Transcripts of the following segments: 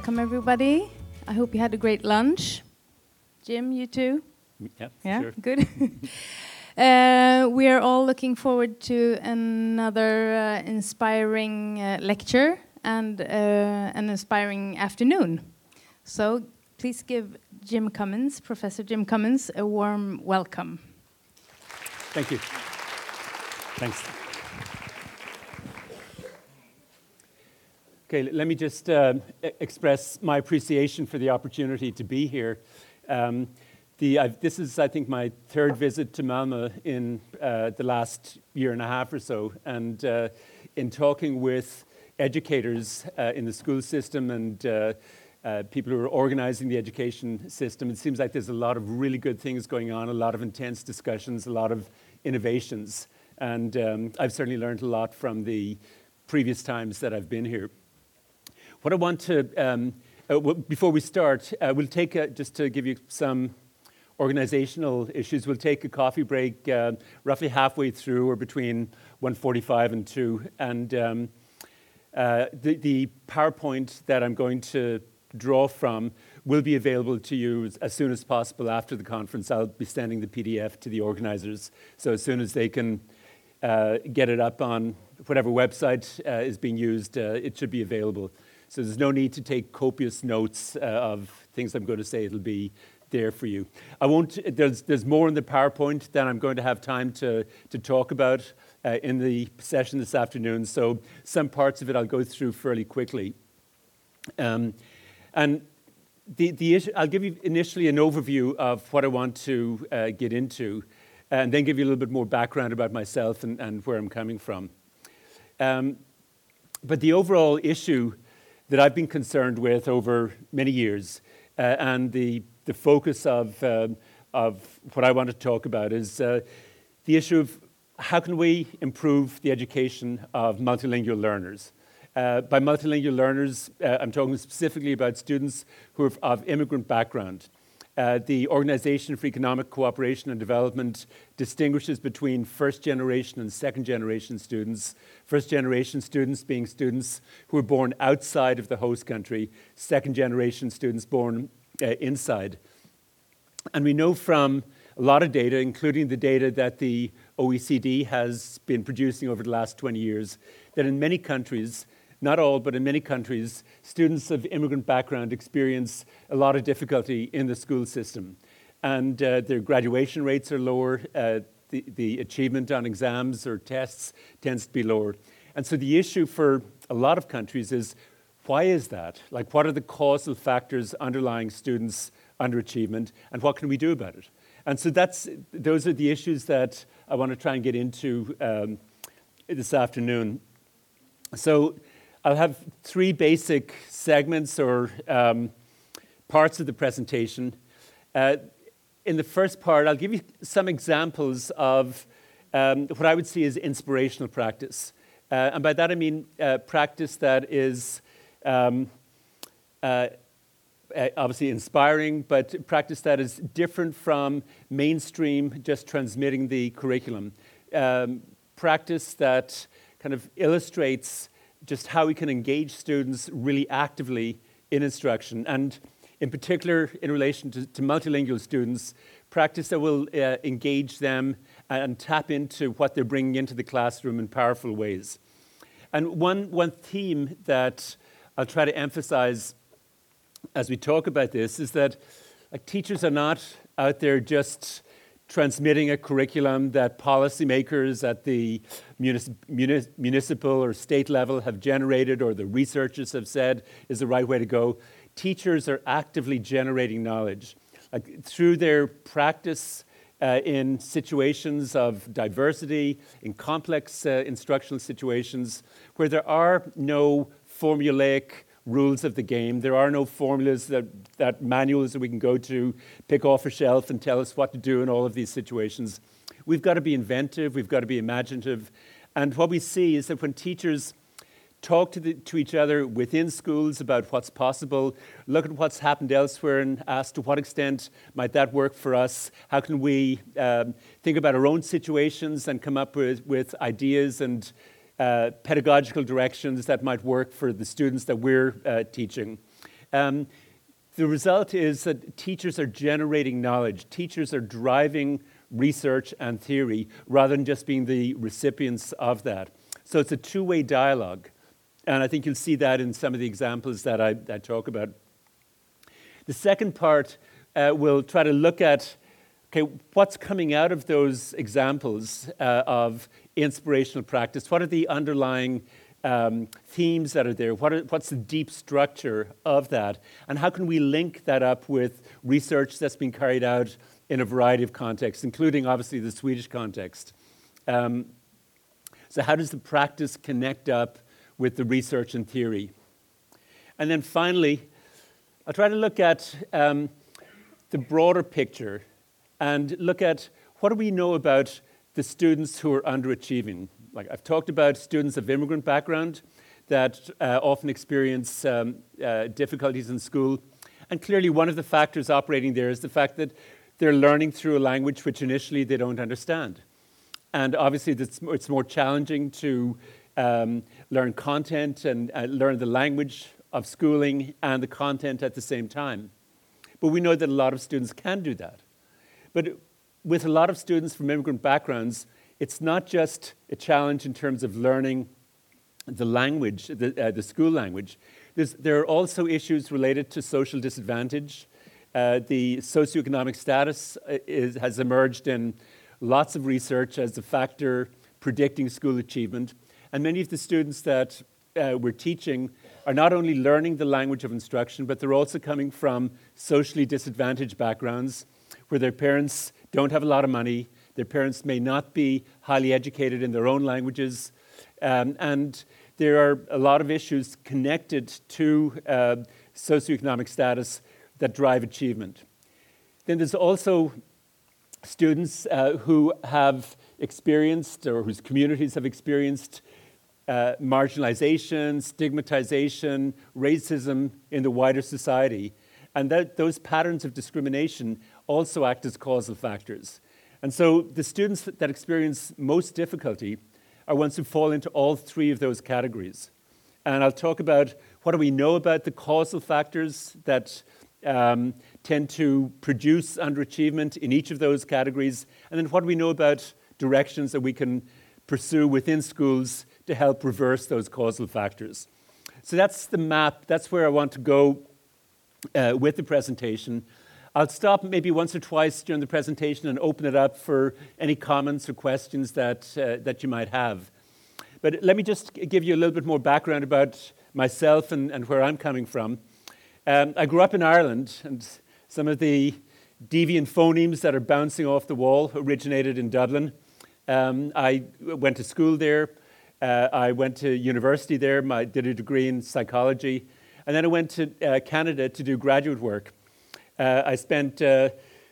Welcome everybody. I hope you had a great lunch. Jim, you too? Yeah, Yeah, sure. good. uh, we are all looking forward to another uh, inspiring uh, lecture and uh, an inspiring afternoon. So please give Jim Cummins, Professor Jim Cummins, a warm welcome. Thank you. Thanks. Okay, let me just e- express my appreciation for the opportunity to be here. Um, the, I've, this is, I think, my third visit to Malmö in uh, the last year and a half or so. And uh, in talking with educators uh, in the school system and uh, uh, people who are organizing the education system, it seems like there's a lot of really good things going on, a lot of intense discussions, a lot of innovations. And um, I've certainly learned a lot from the previous times that I've been here. What I want to, um, uh, before we start, uh, we'll take a, just to give you some organizational issues. We'll take a coffee break uh, roughly halfway through, or between 1:45 and 2. And um, uh, the, the PowerPoint that I'm going to draw from will be available to you as, as soon as possible after the conference. I'll be sending the PDF to the organizers, so as soon as they can uh, get it up on whatever website uh, is being used, uh, it should be available. So there's no need to take copious notes uh, of things I'm going to say. It'll be there for you. I won't. There's there's more in the PowerPoint than I'm going to have time to to talk about uh, in the session this afternoon. So some parts of it I'll go through fairly quickly. Um, and the, the issue, I'll give you initially an overview of what I want to uh, get into, and then give you a little bit more background about myself and, and where I'm coming from. Um, but the overall issue that I've been concerned with over many years, uh, and the, the focus of, um, of what I want to talk about is uh, the issue of how can we improve the education of multilingual learners. Uh, by multilingual learners, uh, I'm talking specifically about students who are of immigrant background. Uh, the Organization for Economic Cooperation and Development distinguishes between first generation and second generation students. First generation students being students who were born outside of the host country, second generation students born uh, inside. And we know from a lot of data, including the data that the OECD has been producing over the last 20 years, that in many countries, not all, but in many countries, students of immigrant background experience a lot of difficulty in the school system. And uh, their graduation rates are lower, uh, the, the achievement on exams or tests tends to be lower. And so the issue for a lot of countries is why is that? Like, what are the causal factors underlying students' underachievement, and what can we do about it? And so that's, those are the issues that I want to try and get into um, this afternoon. So I'll have three basic segments or um, parts of the presentation. Uh, in the first part, I'll give you some examples of um, what I would see as inspirational practice. Uh, and by that I mean uh, practice that is um, uh, uh, obviously inspiring, but practice that is different from mainstream, just transmitting the curriculum. Um, practice that kind of illustrates just how we can engage students really actively in instruction, and in particular in relation to, to multilingual students, practice that will uh, engage them and tap into what they're bringing into the classroom in powerful ways. And one, one theme that I'll try to emphasize as we talk about this is that like, teachers are not out there just transmitting a curriculum that policymakers at the munis- municipal or state level have generated or the researchers have said is the right way to go. Teachers are actively generating knowledge like, through their practice uh, in situations of diversity, in complex uh, instructional situations where there are no formulaic rules of the game. There are no formulas that, that manuals that we can go to, pick off a shelf and tell us what to do in all of these situations. We've got to be inventive, we've got to be imaginative. And what we see is that when teachers talk to, the, to each other within schools about what's possible, look at what's happened elsewhere, and ask to what extent might that work for us? How can we um, think about our own situations and come up with, with ideas and uh, pedagogical directions that might work for the students that we're uh, teaching. Um, the result is that teachers are generating knowledge, teachers are driving research and theory rather than just being the recipients of that. So it's a two way dialogue. And I think you'll see that in some of the examples that I, I talk about. The second part uh, will try to look at okay, what's coming out of those examples uh, of inspirational practice? What are the underlying um, themes that are there? What are, what's the deep structure of that? And how can we link that up with research that's been carried out in a variety of contexts, including obviously the Swedish context? Um, so, how does the practice connect up with the research and theory? And then finally, I'll try to look at um, the broader picture and look at what do we know about the students who are underachieving. Like I've talked about students of immigrant background that uh, often experience um, uh, difficulties in school. And clearly, one of the factors operating there is the fact that they're learning through a language which initially they don't understand. And obviously, it's more challenging to um, learn content and uh, learn the language of schooling and the content at the same time. But we know that a lot of students can do that. But with a lot of students from immigrant backgrounds, it's not just a challenge in terms of learning the language, the, uh, the school language. There's, there are also issues related to social disadvantage. Uh, the socioeconomic status uh, is, has emerged in lots of research as a factor predicting school achievement. And many of the students that uh, we're teaching are not only learning the language of instruction, but they're also coming from socially disadvantaged backgrounds where their parents don't have a lot of money, their parents may not be highly educated in their own languages, um, and there are a lot of issues connected to uh, socioeconomic status that drive achievement. Then there's also students uh, who have experienced or whose communities have experienced uh, marginalization, stigmatization, racism in the wider society. And that, those patterns of discrimination also act as causal factors. And so the students that experience most difficulty are ones who fall into all three of those categories. And I'll talk about what do we know about the causal factors that um, tend to produce underachievement in each of those categories, and then what do we know about directions that we can pursue within schools to help reverse those causal factors. So that's the map, that's where I want to go uh, with the presentation. I'll stop maybe once or twice during the presentation and open it up for any comments or questions that, uh, that you might have. But let me just give you a little bit more background about myself and, and where I'm coming from. Um, I grew up in Ireland, and some of the deviant phonemes that are bouncing off the wall originated in Dublin. Um, I went to school there. Uh, I went to university there. I did a degree in psychology. And then I went to uh, Canada to do graduate work. Uh, I spent uh,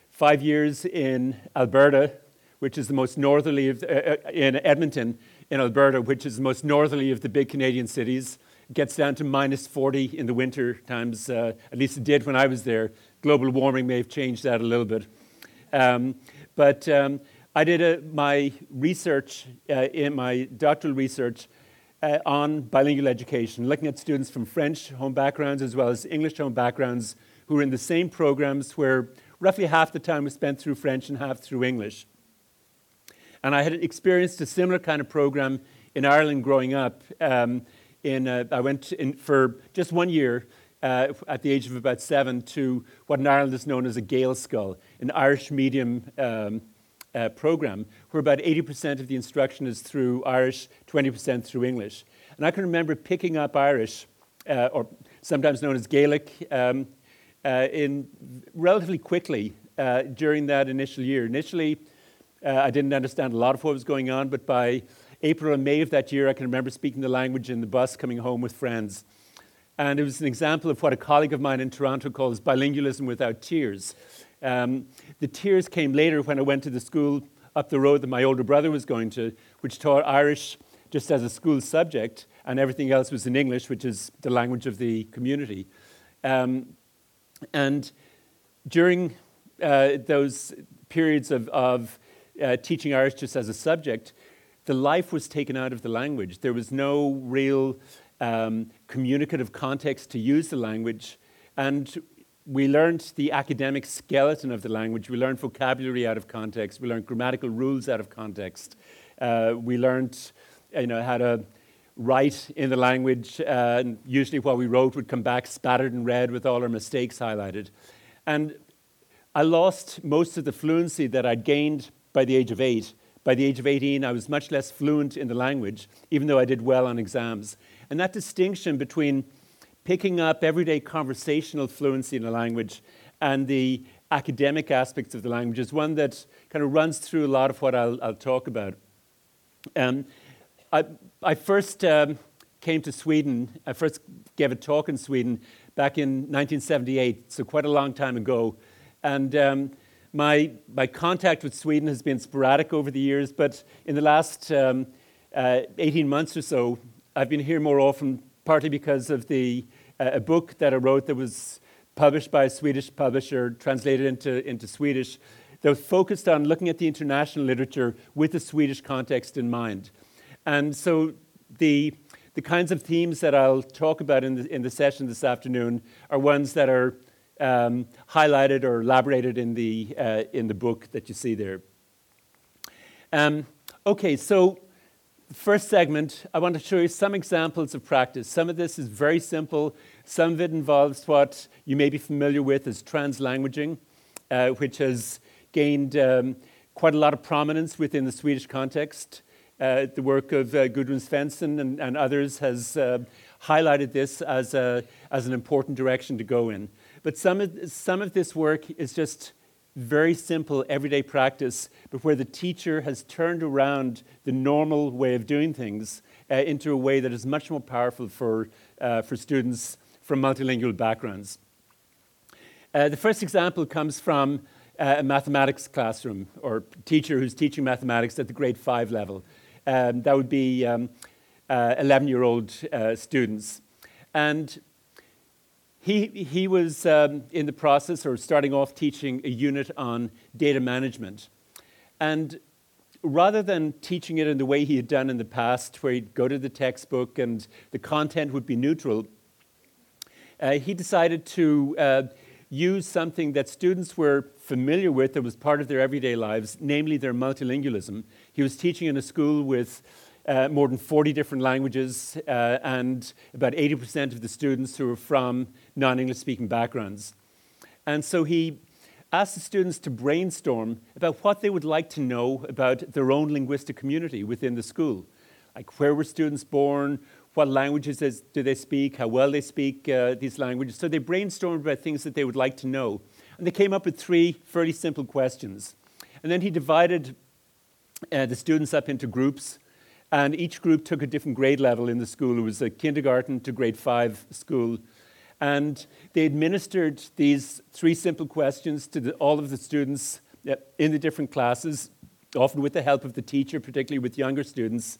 five years in Alberta, which is the most northerly of, uh, uh, in Edmonton, in Alberta, which is the most northerly of the big Canadian cities. It gets down to minus 40 in the winter times, uh, at least it did when I was there. Global warming may have changed that a little bit. Um, but um, I did a, my research, uh, in my doctoral research, uh, on bilingual education, looking at students from French home backgrounds as well as English home backgrounds who were in the same programs where roughly half the time was spent through French and half through English. And I had experienced a similar kind of program in Ireland growing up. Um, in, uh, I went in for just one year uh, at the age of about seven to what in Ireland is known as a Gaelscoil, an Irish medium um, uh, program, where about 80% of the instruction is through Irish, 20% through English. And I can remember picking up Irish, uh, or sometimes known as Gaelic, um, in relatively quickly uh, during that initial year. Initially, uh, I didn't understand a lot of what was going on, but by April and May of that year, I can remember speaking the language in the bus coming home with friends. And it was an example of what a colleague of mine in Toronto calls bilingualism without tears. Um, the tears came later when I went to the school up the road that my older brother was going to, which taught Irish just as a school subject, and everything else was in English, which is the language of the community. Um, and during uh, those periods of, of uh, teaching Irish just as a subject, the life was taken out of the language. There was no real um, communicative context to use the language. And we learned the academic skeleton of the language. We learned vocabulary out of context. We learned grammatical rules out of context. Uh, we learned you know, how to write in the language. Uh, and usually, what we wrote would come back spattered in red with all our mistakes highlighted. And I lost most of the fluency that I'd gained by the age of eight. By the age of 18, I was much less fluent in the language, even though I did well on exams. And that distinction between picking up everyday conversational fluency in a language and the academic aspects of the language is one that kind of runs through a lot of what I'll, I'll talk about. Um, I, I, first um, came to Sweden, I first gave a talk in Sweden back in 1978, so quite a long time ago. And um, my, my contact with Sweden has been sporadic over the years, but in the last um, uh, 18 months or so, I've been here more often, partly because of the, uh, a book that I wrote that was published by a Swedish publisher, translated into, into Swedish, that was focused on looking at the international literature with the Swedish context in mind. And so the, the kinds of themes that I'll talk about in the, in the session this afternoon are ones that are um, highlighted or elaborated in the, uh, in the book that you see there. Um, okay, so first segment, I want to show you some examples of practice. Some of this is very simple. Some of it involves what you may be familiar with as translanguaging, uh, which has gained um, quite a lot of prominence within the Swedish context. Uh, the work of uh, Gudrun Svensson and, and others has uh, highlighted this as, a, as an important direction to go in. But some of, some of this work is just very simple everyday practice, but where the teacher has turned around the normal way of doing things uh, into a way that is much more powerful for, uh, for students from multilingual backgrounds. Uh, the first example comes from a mathematics classroom or teacher who's teaching mathematics at the grade five level. Um, that would be 11 um, old uh, students. And he, he was um, in the process or starting off teaching a unit on data management. And rather than teaching it in the way he had done in the past, where he'd go to the textbook and the content would be neutral, uh, he decided to uh, use something that students were familiar with that was part of their everyday lives, namely their multilingualism. He was teaching in a school with uh, more than 40 different languages, uh, and about 80% of the students who were from non English speaking backgrounds. And so he asked the students to brainstorm about what they would like to know about their own linguistic community within the school. Like, where were students born? What languages do they speak? How well they speak uh, these languages? So they brainstormed about things that they would like to know. And they came up with three fairly simple questions. And then he divided uh, the students up into groups and each group took a different grade level in the school. It was a kindergarten to grade five school. And they administered these three simple questions to the, all of the students uh, in the different classes, often with the help of the teacher, particularly with younger students,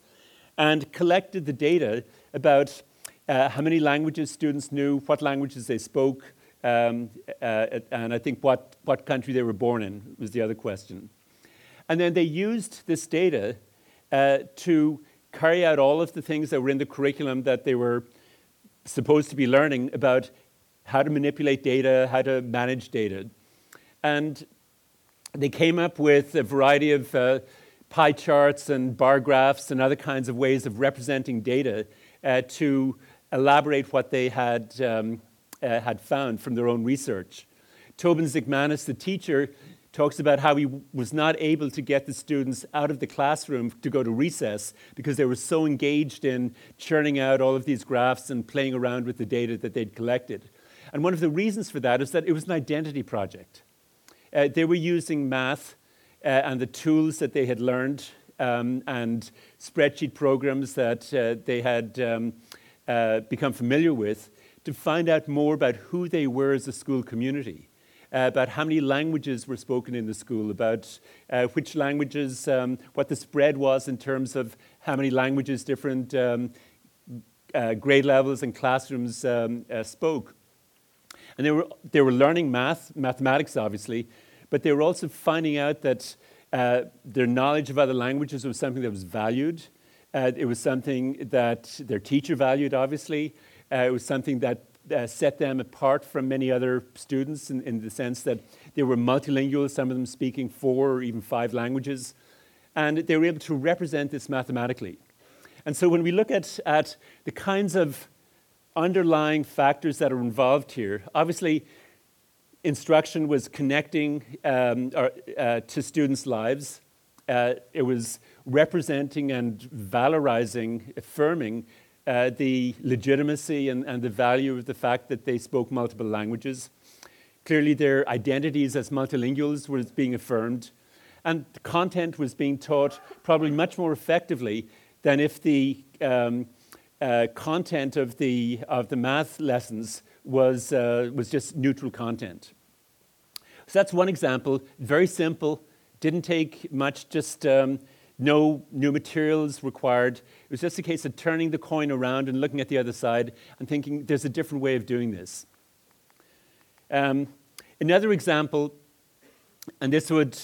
and collected the data about uh, how many languages students knew, what languages they spoke, um, uh, and I think what, what country they were born in was the other question. And then they used this data uh, to carry out all of the things that were in the curriculum that they were supposed to be learning about how to manipulate data, how to manage data. And they came up with a variety of uh, pie charts and bar graphs and other kinds of ways of representing data to elaborate what they had, um, uh, had found from their own research. Tobin Zikmanis, the teacher, talks about how he was not able to get the students out of the classroom to go to recess because they were so engaged in churning out all of these graphs and playing around with the data that they'd collected. And one of the reasons for that is that it was an identity project. Uh, they were using math uh, and the tools that they had learned um, and spreadsheet programs that uh, they had um, uh, become familiar with to find out more about who they were as a school community uh, about how many languages were spoken in the school, about uh, which languages, um, what the spread was in terms of how many languages different um, uh, grade levels and classrooms um, uh, spoke. And they were, they were learning math, mathematics obviously, but they were also finding out that Uh, their knowledge of other languages was something that was valued. Uh, it was something that their teacher valued, obviously. Uh, it was something that uh, set them apart from many other students in, in, the sense that they were multilingual, some of them speaking four or even five languages. And they were able to represent this mathematically. And so when we look at, at the kinds of underlying factors that are involved here, obviously, instruction was connecting um, or, uh, to students' lives. Uh, it was representing and valorizing, affirming uh, the legitimacy and, and the value of the fact that they spoke multiple languages. Clearly, their identities as multilinguals was being affirmed, and the content was being taught probably much more effectively than if the um, uh, content of the, of the math lessons was, uh, was just neutral content. So that's one example, very simple, didn't take much, just um, no new materials required. It was just a case of turning the coin around and looking at the other side and thinking there's a different way of doing this. Um, another example, and this would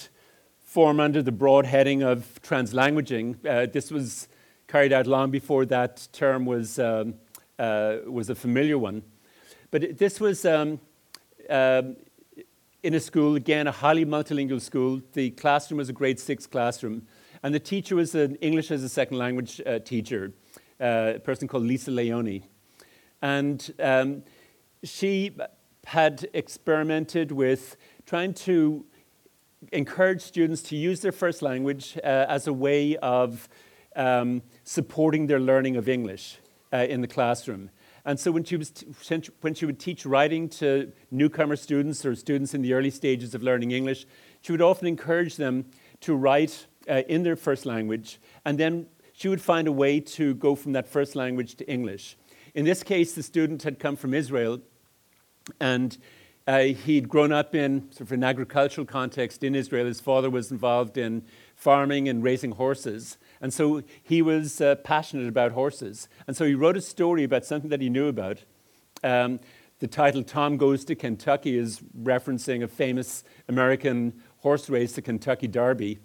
form under the broad heading of translanguaging. Uh, this was carried out long before that term was, um, uh, was a familiar one. But this was um, um, in a school, again, a highly multilingual school. The classroom was a grade six classroom. And the teacher was an English as a second language uh, teacher, uh, a person called Lisa Leoni. And um, she had experimented with trying to encourage students to use their first language uh, as a way of um, supporting their learning of English uh, in the classroom. And so when she, was t- when she would teach writing to newcomer students or students in the early stages of learning English, she would often encourage them to write uh, in their first language, and then she would find a way to go from that first language to English. In this case, the student had come from Israel, and uh, he'd grown up in sort of an agricultural context in Israel. His father was involved in farming and raising horses, and so he was uh, passionate about horses. And so he wrote a story about something that he knew about. Um, the title Tom Goes to Kentucky is referencing a famous American horse race, the Kentucky Derby.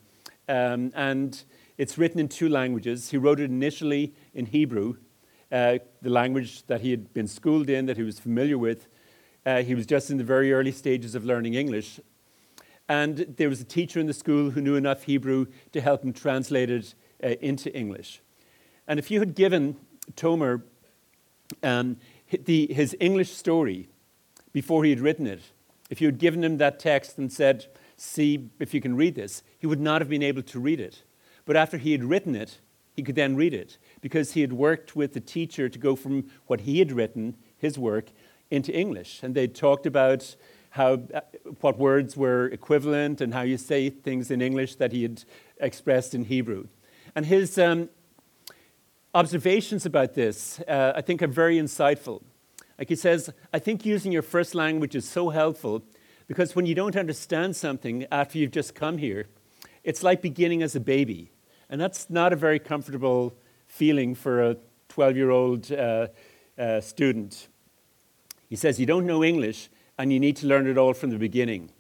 Um, and it's written in two languages. He wrote it initially in Hebrew, uh, the language that he had been schooled in, that he was familiar with. Uh, he was just in the very early stages of learning English. And there was a teacher in the school who knew enough Hebrew to help him translate it uh, into English. And if you had given Tomer um, the, his English story before he had written it, if you had given him that text and said, see if you can read this, he would not have been able to read it. But after he had written it, he could then read it because he had worked with the teacher to go from what he had written, his work, into English. And they talked about how, uh, what words were equivalent and how you say things in English that he had expressed in Hebrew. And his um, observations about this, uh, I think, are very insightful. Like he says, I think using your first language is so helpful because when you don't understand something after you've just come here, it's like beginning as a baby. And that's not a very comfortable feeling for a 12 year old uh, uh, student. He says, You don't know English and you need to learn it all from the beginning.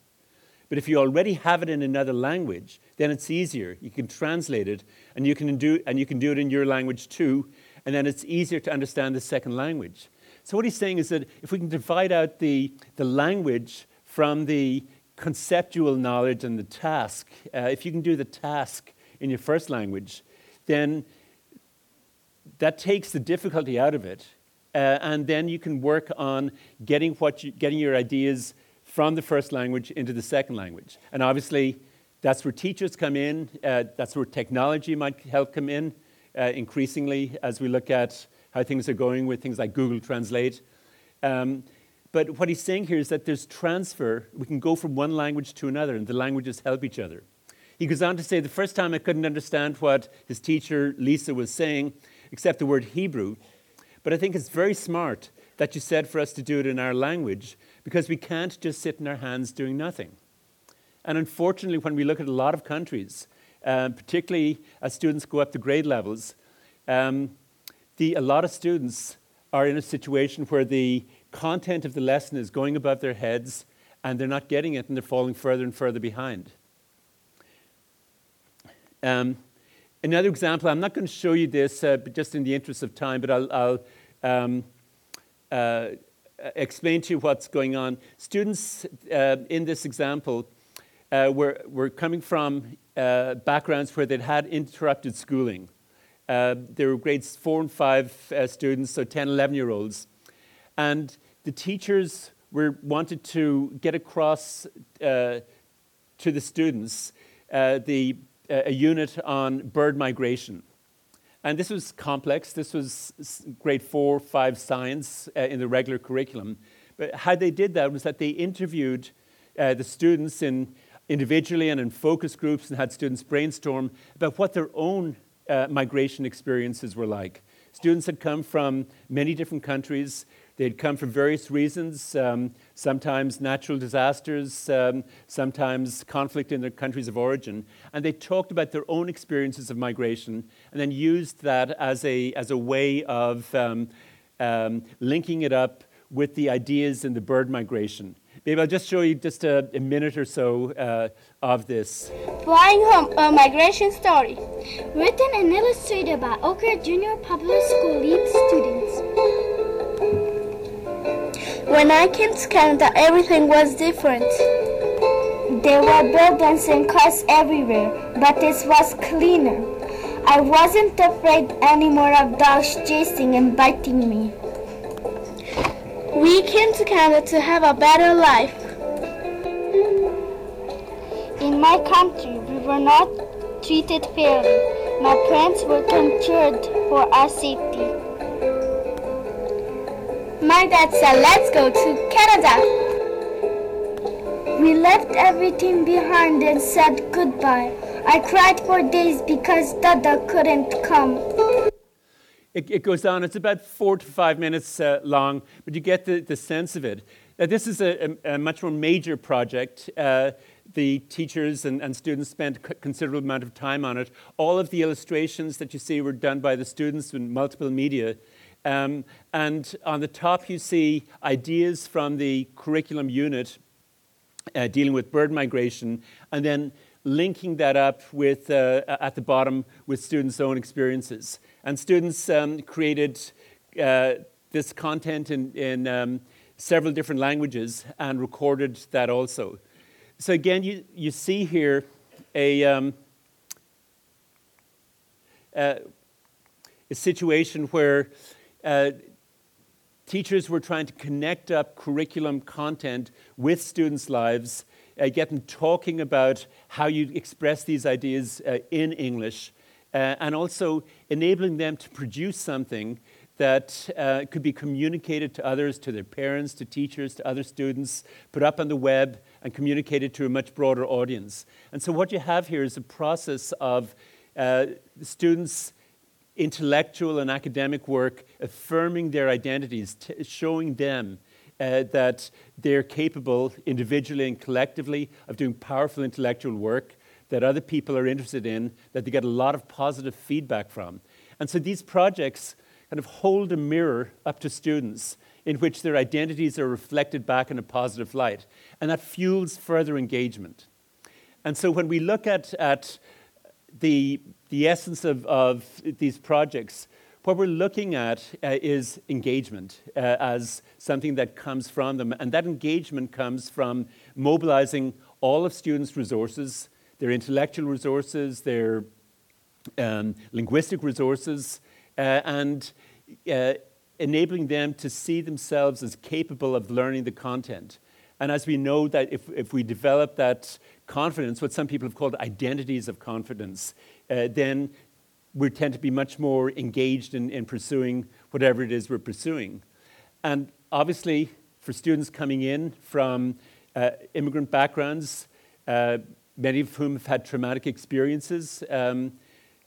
But if you already have it in another language, then it's easier. You can translate it and you can do, and you can do it in your language too, and then it's easier to understand the second language. So, what he's saying is that if we can divide out the, the language from the conceptual knowledge and the task, uh, if you can do the task in your first language, then that takes the difficulty out of it. Uh, and then you can work on getting, what you, getting your ideas from the first language into the second language. And obviously, that's where teachers come in, uh, that's where technology might help come in uh, increasingly as we look at how things are going with things like Google Translate. Um, but what he's saying here is that there's transfer. We can go from one language to another, and the languages help each other. He goes on to say the first time I couldn't understand what his teacher, Lisa, was saying, except the word Hebrew. But I think it's very smart that you said for us to do it in our language, because we can't just sit in our hands doing nothing. And unfortunately, when we look at a lot of countries, um, particularly as students go up to grade levels, um, the, a lot of students are in a situation where the content of the lesson is going above their heads and they're not getting it and they're falling further and further behind. Um, another example, I'm not going to show you this, uh, just in the interest of time, but I'll, I'll um, uh, explain to you what's going on. Students uh, in this example uh, were, were coming from uh, backgrounds where they'd had interrupted schooling. Uh, they were grades four and five students, so 10, 11 year olds. And the teachers were wanted to get across to the students the a unit on bird migration. And this was complex. This was grade four, five science uh, in the regular curriculum. But how they did that was that they interviewed uh, the students in individually and in focus groups and had students brainstorm about what their own uh, migration experiences were like. Students had come from many different countries. They'd come for various reasons, um, sometimes natural disasters, um, sometimes conflict in their countries of origin. And they talked about their own experiences of migration and then used that as a, as a way of um, um linking it up with the ideas in the bird migration. Maybe I'll just show you just a, a minute or so uh, of this. Flying Home, a migration story. Written and illustrated by Oakridge Junior Public School League students. When I came to Canada, everything was different. There were buildings and cars everywhere, but this was cleaner. I wasn't afraid anymore of dogs chasing and biting me. We came to Canada to have a better life. In my country, we were not treated fairly. My parents were concerned for our safety. My dad said, let's go to Canada. We left everything behind and said goodbye. I cried for days because Dada couldn't come. It, it, goes on. It's about four to five minutes uh, long, but you get the, the sense of it. Uh, this is a, a, a, much more major project. Uh, the teachers and, and, students spent considerable amount of time on it. All of the illustrations that you see were done by the students in multiple media. Um, and on the top, you see ideas from the curriculum unit uh, dealing with bird migration, and then linking that up with, uh, at the bottom with students' own experiences. And students um, created uh, this content in, in um, several different languages and recorded that also. So, again, you, you see here a, um, uh, a situation where uh, teachers were trying to connect up curriculum content with students' lives, uh, get them talking about how you express these ideas uh, in English, uh, and also enabling them to produce something that uh, could be communicated to others, to their parents, to teachers, to other students, put up on the web, and communicated to a much broader audience. And so, what you have here is a process of uh, students intellectual and academic work affirming their identities, t- showing them uh, that they're capable individually and collectively of doing powerful intellectual work that other people are interested in, that they get a lot of positive feedback from. And so these projects kind of hold a mirror up to students in which their identities are reflected back in a positive light. And that fuels further engagement. And so when we look at, at the the essence of, of these projects, what we're looking at uh, is engagement uh, as something that comes from them. And that engagement comes from mobilizing all of students' resources, their intellectual resources, their um, linguistic resources, uh, and uh, enabling them to see themselves as capable of learning the content. And as we know that if, if we develop that confidence, what some people have called identities of confidence, uh, then we tend to be much more engaged in, in pursuing whatever it is we're pursuing. And obviously, for students coming in from uh, immigrant backgrounds, uh, many of whom have had traumatic experiences, um,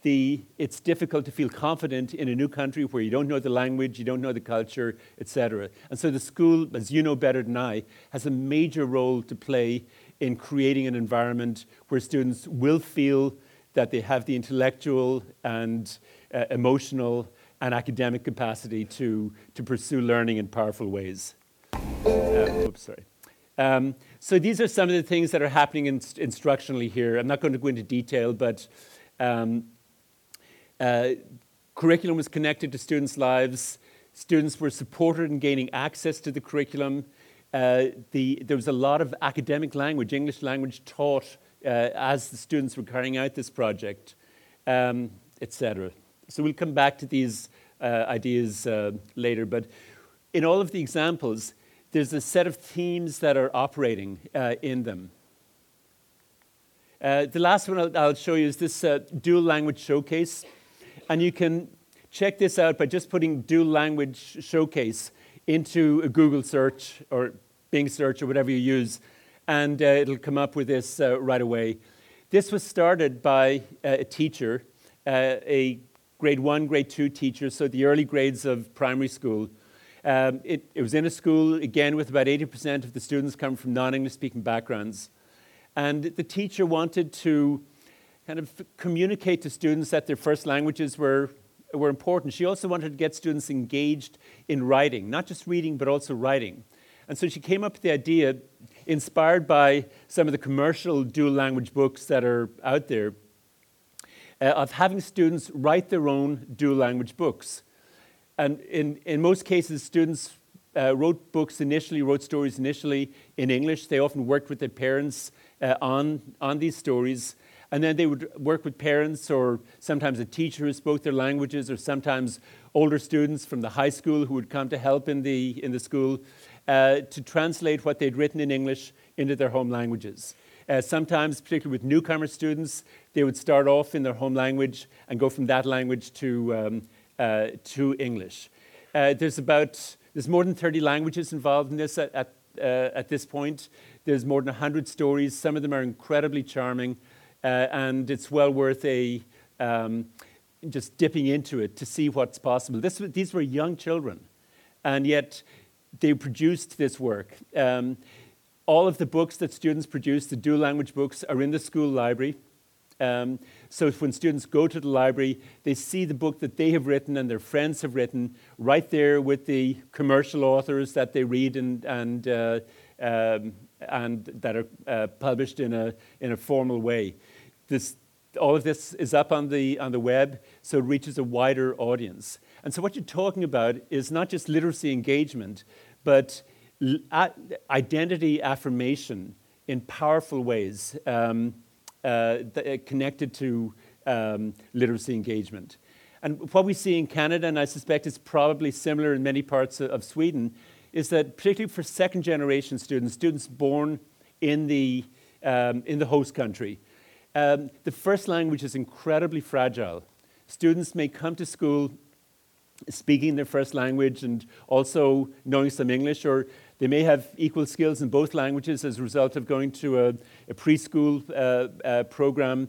the, it's difficult to feel confident in a new country where you don't know the language, you don't know the culture, etc. And so the school, as you know better than I, has a major role to play in creating an environment where students will feel that they have the intellectual and uh, emotional and academic capacity to, to pursue learning in powerful ways. Uh, oops, sorry. Um, so these are some of the things that are happening in, instructionally here. I'm not going to go into detail, but Um, uh, curriculum was connected to students' lives. Students were supported in gaining access to the curriculum. Uh, the, there was a lot of academic language, English language taught as the students were carrying out this project, um, etc. So we'll come back to these uh, ideas uh, later, but in all of the examples, there's a set of themes that are operating uh, in them. Uh, the last one I'll, I'll, show you is this uh, dual language showcase. And you can check this out by just putting dual language showcase into a Google search or Bing search or whatever you use, and uh, it'll come up with this uh, right away. This was started by uh, a teacher, a grade one, grade two teacher, so the early grades of primary school um, it, it, was in a school, again, with about 80% of the students coming from non English speaking backgrounds. And the teacher wanted to kind of communicate to students that their first languages were, were important. She also wanted to get students engaged in writing, not just reading, but also writing. And so she came up with the idea, inspired by some of the commercial dual language books that are out there, uh, of having students write their own dual language books. And in, in most cases, students uh, wrote books initially, wrote stories initially in English. They often worked with their parents uh, on, on these stories. And then they would work with parents or sometimes a teacher who spoke their languages or sometimes older students from the high school who would come to help in the, in the school uh, to translate what they'd written in English into their home languages. Uh, sometimes, particularly with newcomer students, they would start off in their home language and go from that language to, um, uh, to English. Uh, there's about there's more than 30 languages involved in this at, at, uh, at this point. There's more than 100 stories. Some of them are incredibly charming, uh, and it's well worth a um, just dipping into it to see what's possible. This, these were young children, and yet they produced this work. Um, all of the books that students produce, the dual language books, are in the school library. Um, so when students go to the library, they see the book that they have written and their friends have written right there with the commercial authors that they read and, and, uh, um, and that are uh, published in a, in a formal way. This, all of this is up on the, on the web, so it reaches a wider audience. And so what you're talking about is not just literacy engagement, but identity affirmation in powerful ways. Um, uh, uh, connected to um, literacy engagement. And what we see in Canada, and I suspect it's probably similar in many parts of Sweden, is that particularly for second generation students, students born in the, um, in the host country, um, the first language is incredibly fragile. Students may come to school speaking their first language and also knowing some English, or they may have equal skills in both languages as a result of going to a, a preschool uh, uh, program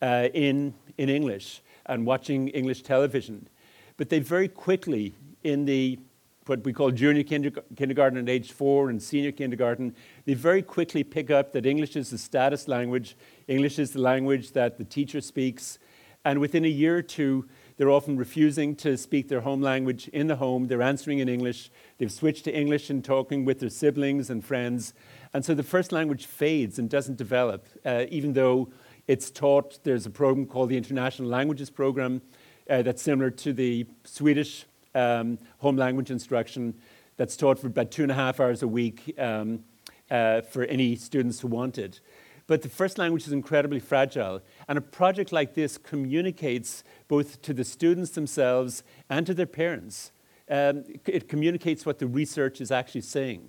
uh, in, in English and watching English television. But they very quickly, in the what we call junior kindergarten at age four and senior kindergarten, they very quickly pick up that English is the status language, English is the language that the teacher speaks, and within a year or two, they're often refusing to speak their home language in the home. They're answering in English. They've switched to English and talking with their siblings and friends. And so the first language fades and doesn't develop, uh, even though it's taught. There's a program called the International Languages Program uh, that's similar to the Swedish um, home language instruction that's taught for about two and a half hours a week um, uh, for any students who want it. But the first language is incredibly fragile. And a project like this communicates both to the students themselves and to their parents. Um, it communicates what the research is actually saying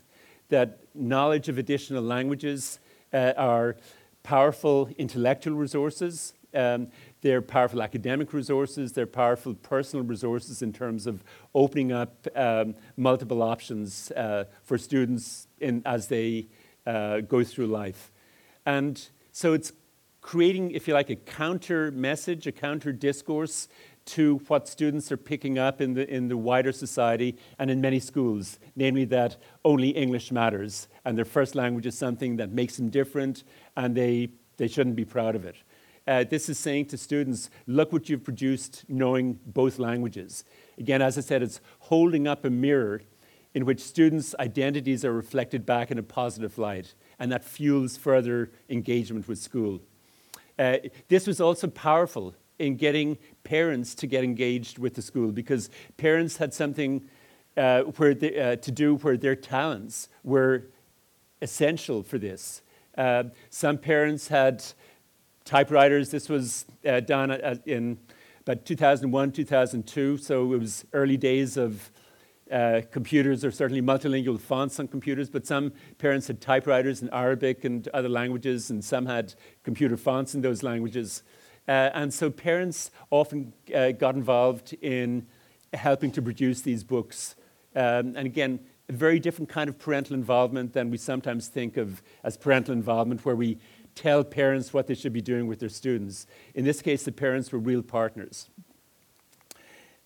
that knowledge of additional languages uh, are powerful intellectual resources. Um, they're powerful academic resources. They're powerful personal resources in terms of opening up um, multiple options uh, for students in, as they uh, go through life. And so it's creating, if you like, a counter message, a counter discourse to what students are picking up in the, in the wider society and in many schools, namely that only English matters and their first language is something that makes them different and they, they shouldn't be proud of it. Uh, this is saying to students, look what you've produced knowing both languages. Again, as I said, it's holding up a mirror in which students' identities are reflected back in a positive light and that fuels further engagement with school. Uh, this was also powerful in getting parents to get engaged with the school because parents had something uh, where they, uh, to do where their talents were essential for this. Uh, some parents had typewriters. This was uh, done in about 2001, 2002, so it was early days of uh, computers, or certainly multilingual fonts on computers, but some parents had typewriters in Arabic and other languages, and some had computer fonts in those languages. Uh, and so parents often uh, got involved in helping to produce these books. Um, and again, a very different kind of parental involvement than we sometimes think of as parental involvement, where we tell parents what they should be doing with their students. In this case, the parents were real partners.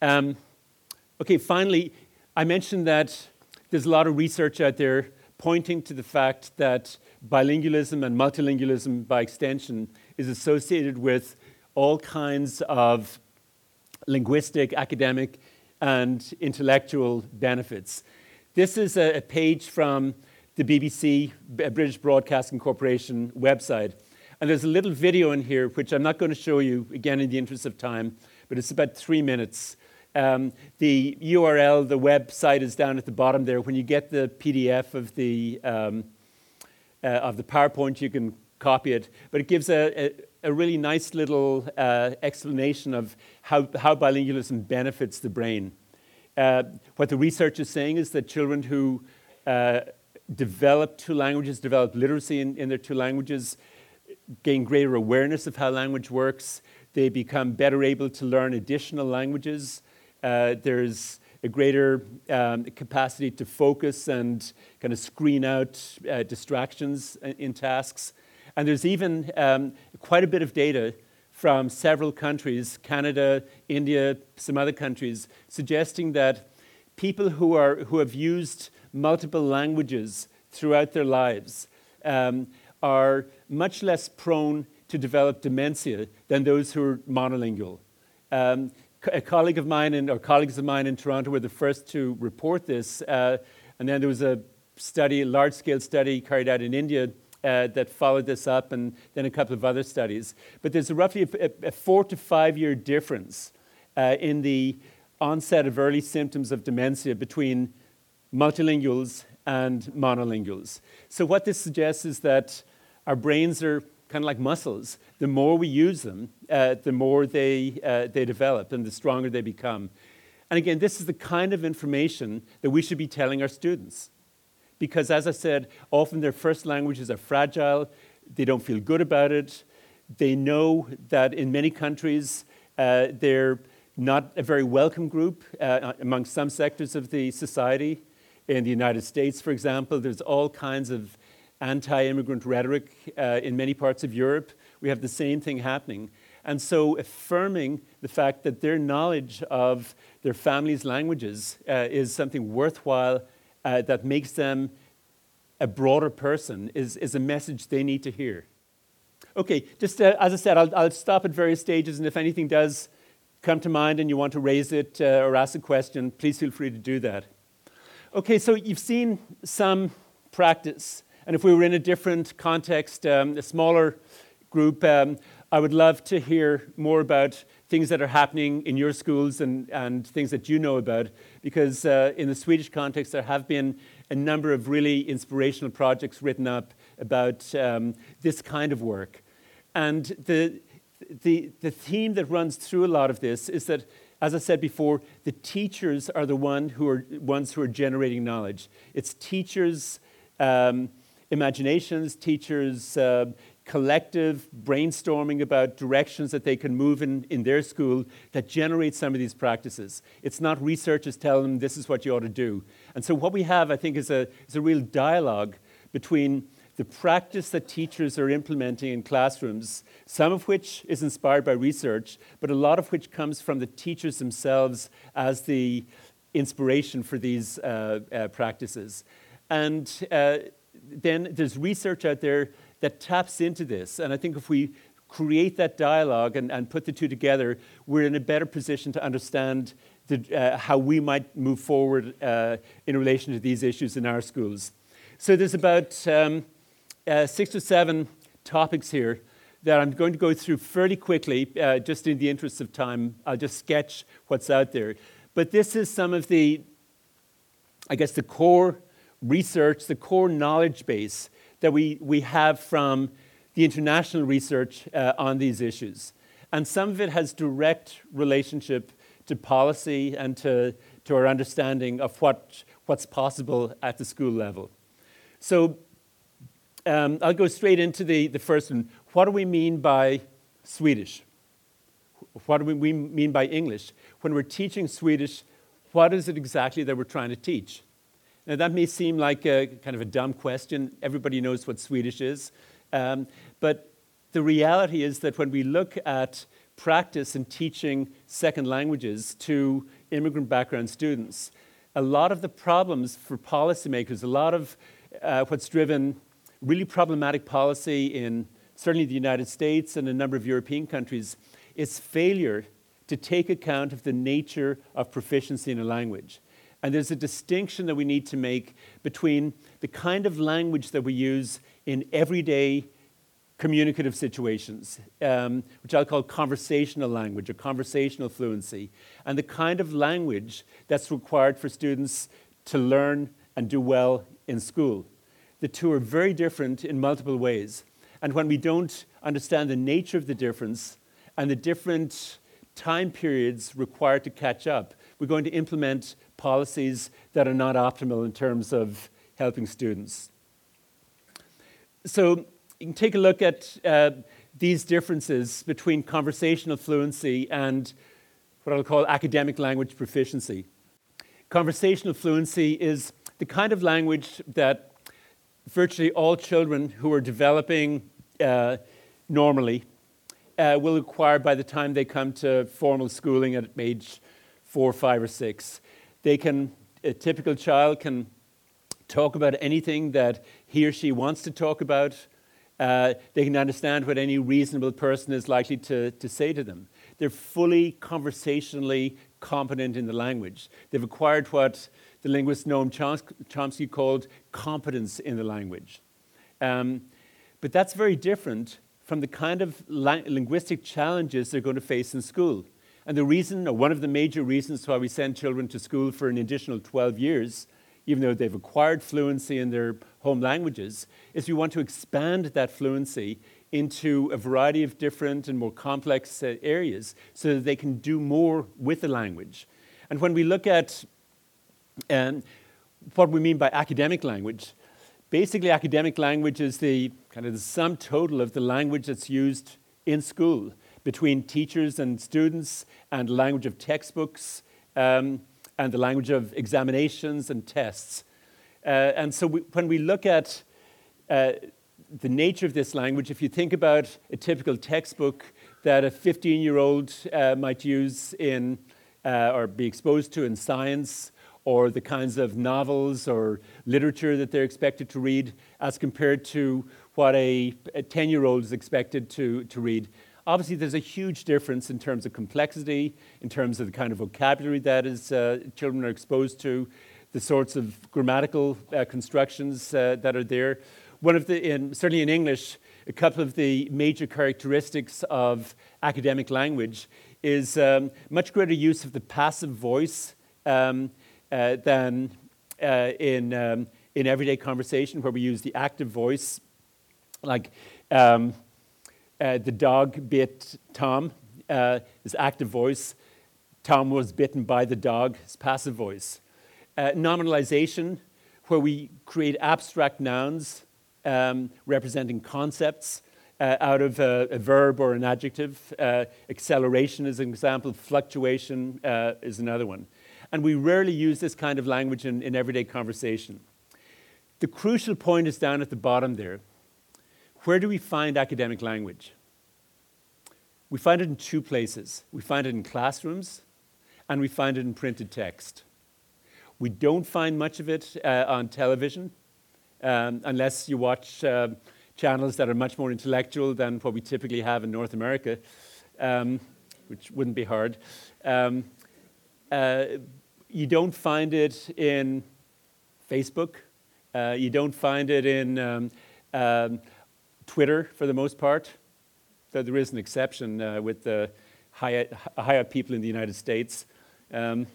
Um, okay, finally, I mentioned that there's a lot of research out there pointing to the fact that bilingualism and multilingualism, by extension, is associated with all kinds of linguistic, academic, and intellectual benefits. This is a, page from the BBC, uh, British Broadcasting Corporation website. And there's a little video in here, which I'm not going to show you, again, in the interest of time, but it's about three minutes. Um, the URL, the website is down at the bottom there. When you get the PDF of the, um, uh, of the PowerPoint, you can copy it. But it gives a, a, a really nice little uh, explanation of how, how bilingualism benefits the brain. Uh, what the research is saying is that children who uh, develop two languages, develop literacy in, in their two languages, gain greater awareness of how language works. They become better able to learn additional languages. Uh, there's a greater um, capacity to focus and kind of screen out uh, distractions in, tasks. And there's even um, quite a bit of data from several countries, Canada, India, some other countries, suggesting that people who, are, who have used multiple languages throughout their lives um, are much less prone to develop dementia than those who are monolingual. Um, a colleague of mine in, or colleagues of mine in Toronto were the first to report this, uh, and then there was a study, a large-scale study carried out in India uh, that followed this up, and then a couple of other studies. But there's a roughly a, a four to five year difference uh, in the onset of early symptoms of dementia between multilinguals and monolinguals. So, what this suggests is that our brains are kind of like muscles. The more we use them, uh, the more they, uh, they develop and the stronger they become. And again, this is the kind of information that we should be telling our students. Because, as I said, often their first languages are fragile, they don't feel good about it, they know that in many countries uh, they're not a very welcome group uh, among some sectors of the society. In the United States, for example, there's all kinds of anti immigrant rhetoric uh, in many parts of Europe. We have the same thing happening. And so, affirming the fact that their knowledge of their family's languages uh, is something worthwhile uh, that makes them a broader person is, is a message they need to hear. Okay, just uh, as I said, I'll, I'll, stop at various stages, and if anything does come to mind and you want to raise it uh, or ask a question, please feel free to do that. Okay, so you've seen some practice, and if we were in a different context, um, a smaller group, um, I would love to hear more about things that are happening in your schools and, and things that you know about, because uh, in the Swedish context, there have been a number of really inspirational projects written up about um, this kind of work. And the, the, the theme that runs through a lot of this is that as I said before, the teachers are the one who are, ones who are generating knowledge. It's teachers' um, imaginations, teachers' uh, collective brainstorming about directions that they can move in, in their school that generate some of these practices. It's not researchers telling them this is what you ought to do. And so, what we have, I think, is a, is a real dialogue between the practice that teachers are implementing in classrooms, some of which is inspired by research, but a lot of which comes from the teachers themselves as the inspiration for these uh, uh, practices. And uh, then there's research out there that taps into this. And I think if we create that dialogue and, and put the two together, we're in a better position to understand the, uh, how we might move forward uh, in relation to these issues in our schools. So there's about um, uh, six or seven topics here that I'm going to go through fairly quickly, uh, just in the interest of time. I'll just sketch what's out there. But this is some of the, I guess, the core research, the core knowledge base that we, we have from the international research uh, on these issues. And some of it has direct relationship to policy and to, to our understanding of what, what's possible at the school level. So um, I'll go straight into the, the first one. What do we mean by Swedish? What do we mean by English? When we're teaching Swedish, what is it exactly that we're trying to teach? Now, that may seem like a kind of a dumb question. Everybody knows what Swedish is. Um, but the reality is that when we look at practice in teaching second languages to immigrant background students, a lot of the problems for policymakers, a lot of uh, what's driven really problematic policy in certainly the United States and a number of European countries is failure to take account of the nature of proficiency in a language. And there's a distinction that we need to make between the kind of language that we use in everyday communicative situations, um, which I'll call conversational language or conversational fluency, and the kind of language that's required for students to learn and do well in school. The two are very different in multiple ways. And when we don't understand the nature of the difference and the different time periods required to catch up, we're going to implement policies that are not optimal in terms of helping students. So you can take a look at uh, these differences between conversational fluency and what I'll call academic language proficiency. Conversational fluency is the kind of language that virtually all children who are developing uh, normally uh, will acquire by the time they come to formal schooling at age four, five, or six. They can, a typical child can talk about anything that he or she wants to talk about. Uh, they can understand what any reasonable person is likely to, to say to them. They're fully conversationally competent in the language. They've acquired what the linguist Noam Chomsky called competence in the language. Um, but that's very different from the kind of la- linguistic challenges they're going to face in school. And the reason, or one of the major reasons why we send children to school for an additional 12 years, even though they've acquired fluency in their home languages, is we want to expand that fluency into a variety of different and more complex uh, areas so that they can do more with the language. And when we look at um, what we mean by academic language, basically academic language is the kind of the sum total of the language that's used in school between teachers and students and the language of textbooks um, and the language of examinations and tests. Uh, and so we, when we look at uh, the nature of this language, if you think about a typical textbook that a 15 year old uh, might use in uh, or be exposed to in science, or the kinds of novels or literature that they're expected to read, as compared to what a 10 year old is expected to, to read, Obviously, there's a huge difference in terms of complexity, in terms of the kind of vocabulary that is, uh, children are exposed to, the sorts of grammatical uh, constructions uh, that are there. One of the, in, certainly in English, a couple of the major characteristics of academic language is um, much greater use of the passive voice um, uh, than uh, in, um, in everyday conversation, where we use the active voice, like um, uh, the dog bit Tom, uh, his active voice. Tom was bitten by the dog, his passive voice. Uh, nominalization, where we create abstract nouns um, representing concepts uh, out of a, a, verb or an adjective. Uh, acceleration is an example, fluctuation uh, is another one. And we rarely use this kind of language in, in everyday conversation. The crucial point is down at the bottom there. Where do we find academic language? We find it in two places. We find it in classrooms, and we find it in printed text. We don't find much of it uh, on television, um, unless you watch uh, channels that are much more intellectual than what we typically have in North America, um, which wouldn't be hard. Um, uh, you don't find it in Facebook. Uh, you don't find it in um, um, Twitter for the most part. though there is an exception uh, with the higher, high up people in the United States. Um,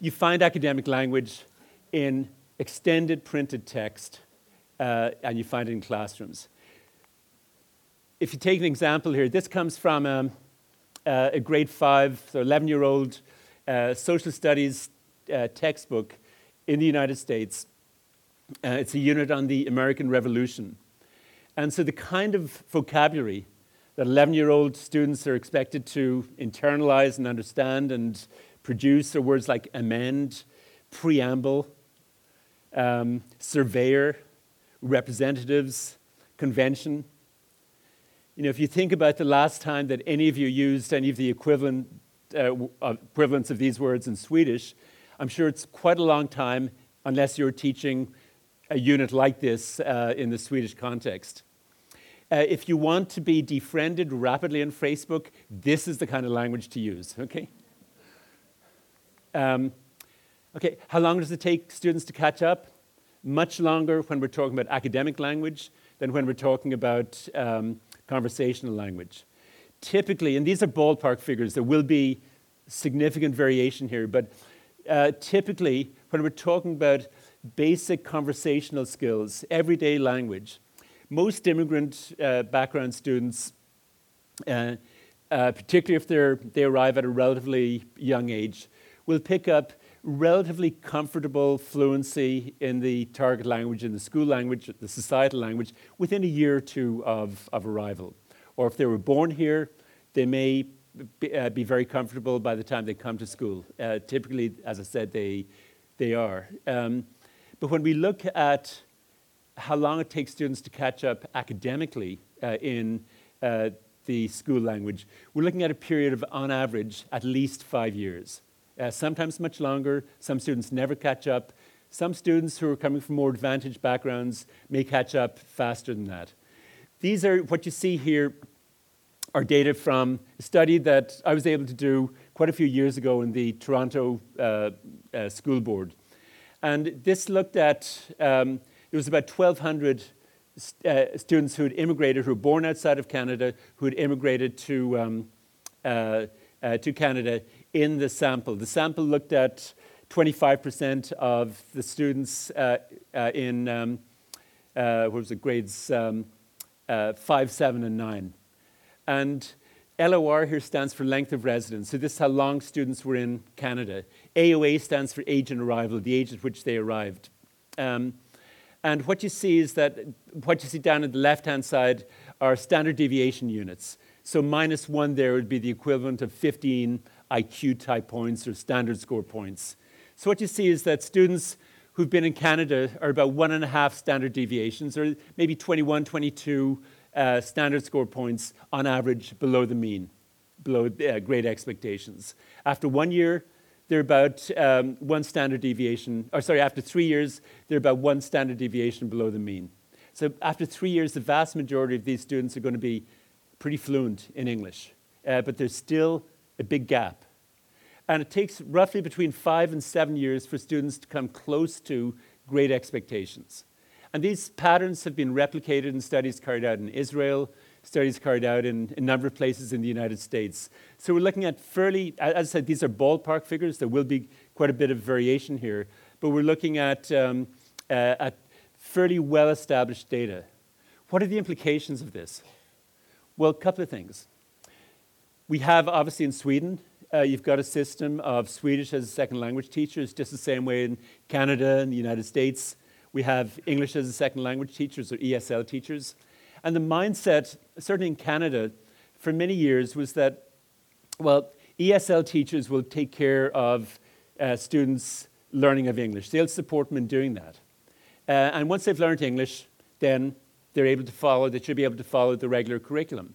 you find academic language in extended printed text, uh, and you find it in classrooms. If you take an example here, this comes from um, uh, a grade five, so 11 year old uh, social studies uh, textbook in the United States. Uh, it's a unit on the American Revolution. And so the kind of vocabulary that 11 year old students are expected to internalize and understand and produce are words like amend, preamble, um, surveyor, representatives, convention. You know, if you think about the last time that any of you used any of the equivalent, uh, equivalents of these words in Swedish, I'm sure it's quite a long time unless you're teaching a unit like this uh, in the Swedish context. Uh, if you want to be defriended rapidly on Facebook, this is the kind of language to use, okay? Um, okay, how long does it take students to catch up? Much longer when we're talking about academic language than when we're talking about um, conversational language. Typically, and these are ballpark figures, there will be significant variation here, but uh, typically, when we're talking about basic conversational skills, everyday language, most immigrant uh, background students, uh, uh, particularly if they arrive at a relatively young age, will pick up relatively comfortable fluency in the target language, in the school language, the societal language, within a year or two of, of arrival. Or if they were born here, they may be, uh, be very comfortable by the time they come to school. Uh, typically, as I said, they, they are. Um, but when we look at how long it takes students to catch up academically uh, in uh, the school language, we're looking at a period of, on average, at least five years. Uh, sometimes much longer. Some students never catch up. Some students who are coming from more advantaged backgrounds may catch up faster than that. These are what you see here are data from a study that I was able to do quite a few years ago in the Toronto uh, uh, School Board. And this looked at um, there was about 1,200 uh, students who had immigrated, who were born outside of Canada, who had immigrated to, um, uh, uh, to Canada in the sample. The sample looked at 25% of the students uh, uh, in, um, uh, what was it, grades um, 5, 7, and 9. And LOR here stands for length of residence. So this is how long students were in Canada. AOA stands for age in arrival, the age at which they arrived. Um, and what you see is that what you see down at the left hand side are standard deviation units. So minus one there would be the equivalent of 15 IQ type points or standard score points. So what you see is that students who've been in Canada are about one and a half standard deviations, or maybe 21, 22 uh, standard score points on average below the mean, below uh, grade expectations. After one year, they're about um, one standard deviation, or sorry, after three years, they're about one standard deviation below the mean. So after three years, the vast majority of these students are going to be pretty fluent in English, uh, but there's still a big gap. And it takes roughly between five and seven years for students to come close to grade expectations. And these patterns have been replicated in studies carried out in Israel, studies carried out in a number of places in the United States. So we're looking at fairly, as I said, these are ballpark figures. There will be quite a bit of variation here, but we're looking at, um, uh, at fairly well established data. What are the implications of this? Well, a couple of things. We have, obviously, in Sweden, uh, you've got a system of Swedish as a second language teachers, just the same way in Canada and the United States. We have English as a second language teachers or ESL teachers. And the mindset, certainly in Canada, for many years was that, well, ESL teachers will take care of uh, students' learning of English. They'll support them in doing that. Uh, and once they've learned English, then they're able to follow, they should be able to follow the regular curriculum.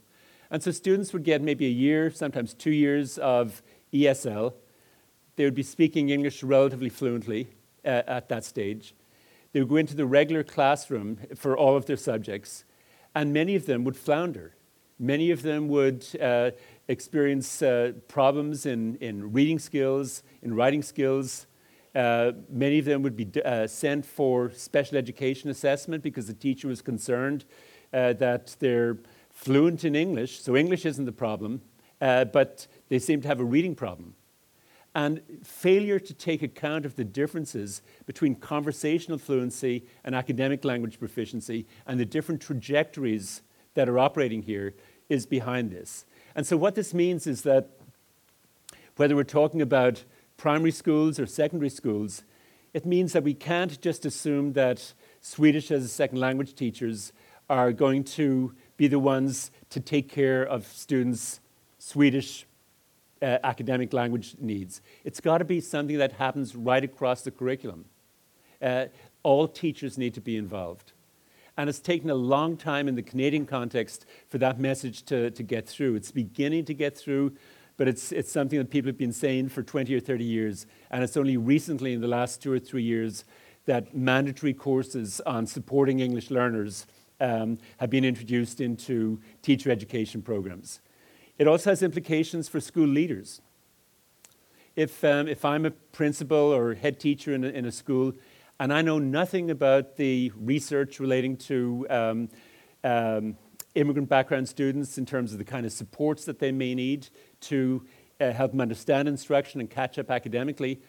And so students would get maybe a year, sometimes two years of ESL. They would be speaking English relatively fluently uh, at that stage. They would go into the regular classroom for all of their subjects and many of them would flounder. Many of them would uh, experience uh, problems in, in reading skills, in writing skills. Uh, many of them would be uh, sent for special education assessment because the teacher was concerned uh, that their fluent in English, so English isn't the problem, uh, but they seem to have a reading problem. And failure to take account of the differences between conversational fluency and academic language proficiency and the different trajectories that are operating here is behind this. And so, what this means is that whether we're talking about primary schools or secondary schools, it means that we can't just assume that Swedish as a second language teachers are going to be the ones to take care of students' Swedish uh, academic language needs. It's got to be something that happens right across the curriculum. Uh, all teachers need to be involved. And it's taken a long time in the Canadian context for that message to, to get through. It's beginning to get through, but it's, it's something that people have been saying for 20 or 30 years. And it's only recently, in the last two or three years, that mandatory courses on supporting English learners um, have been introduced into teacher education programs. It also has implications for school leaders. If, um, if I'm a principal or head teacher in a, in a, school and I know nothing about the research relating to um, um, immigrant background students in terms of the kind of supports that they may need to uh, help them understand instruction and catch up academically,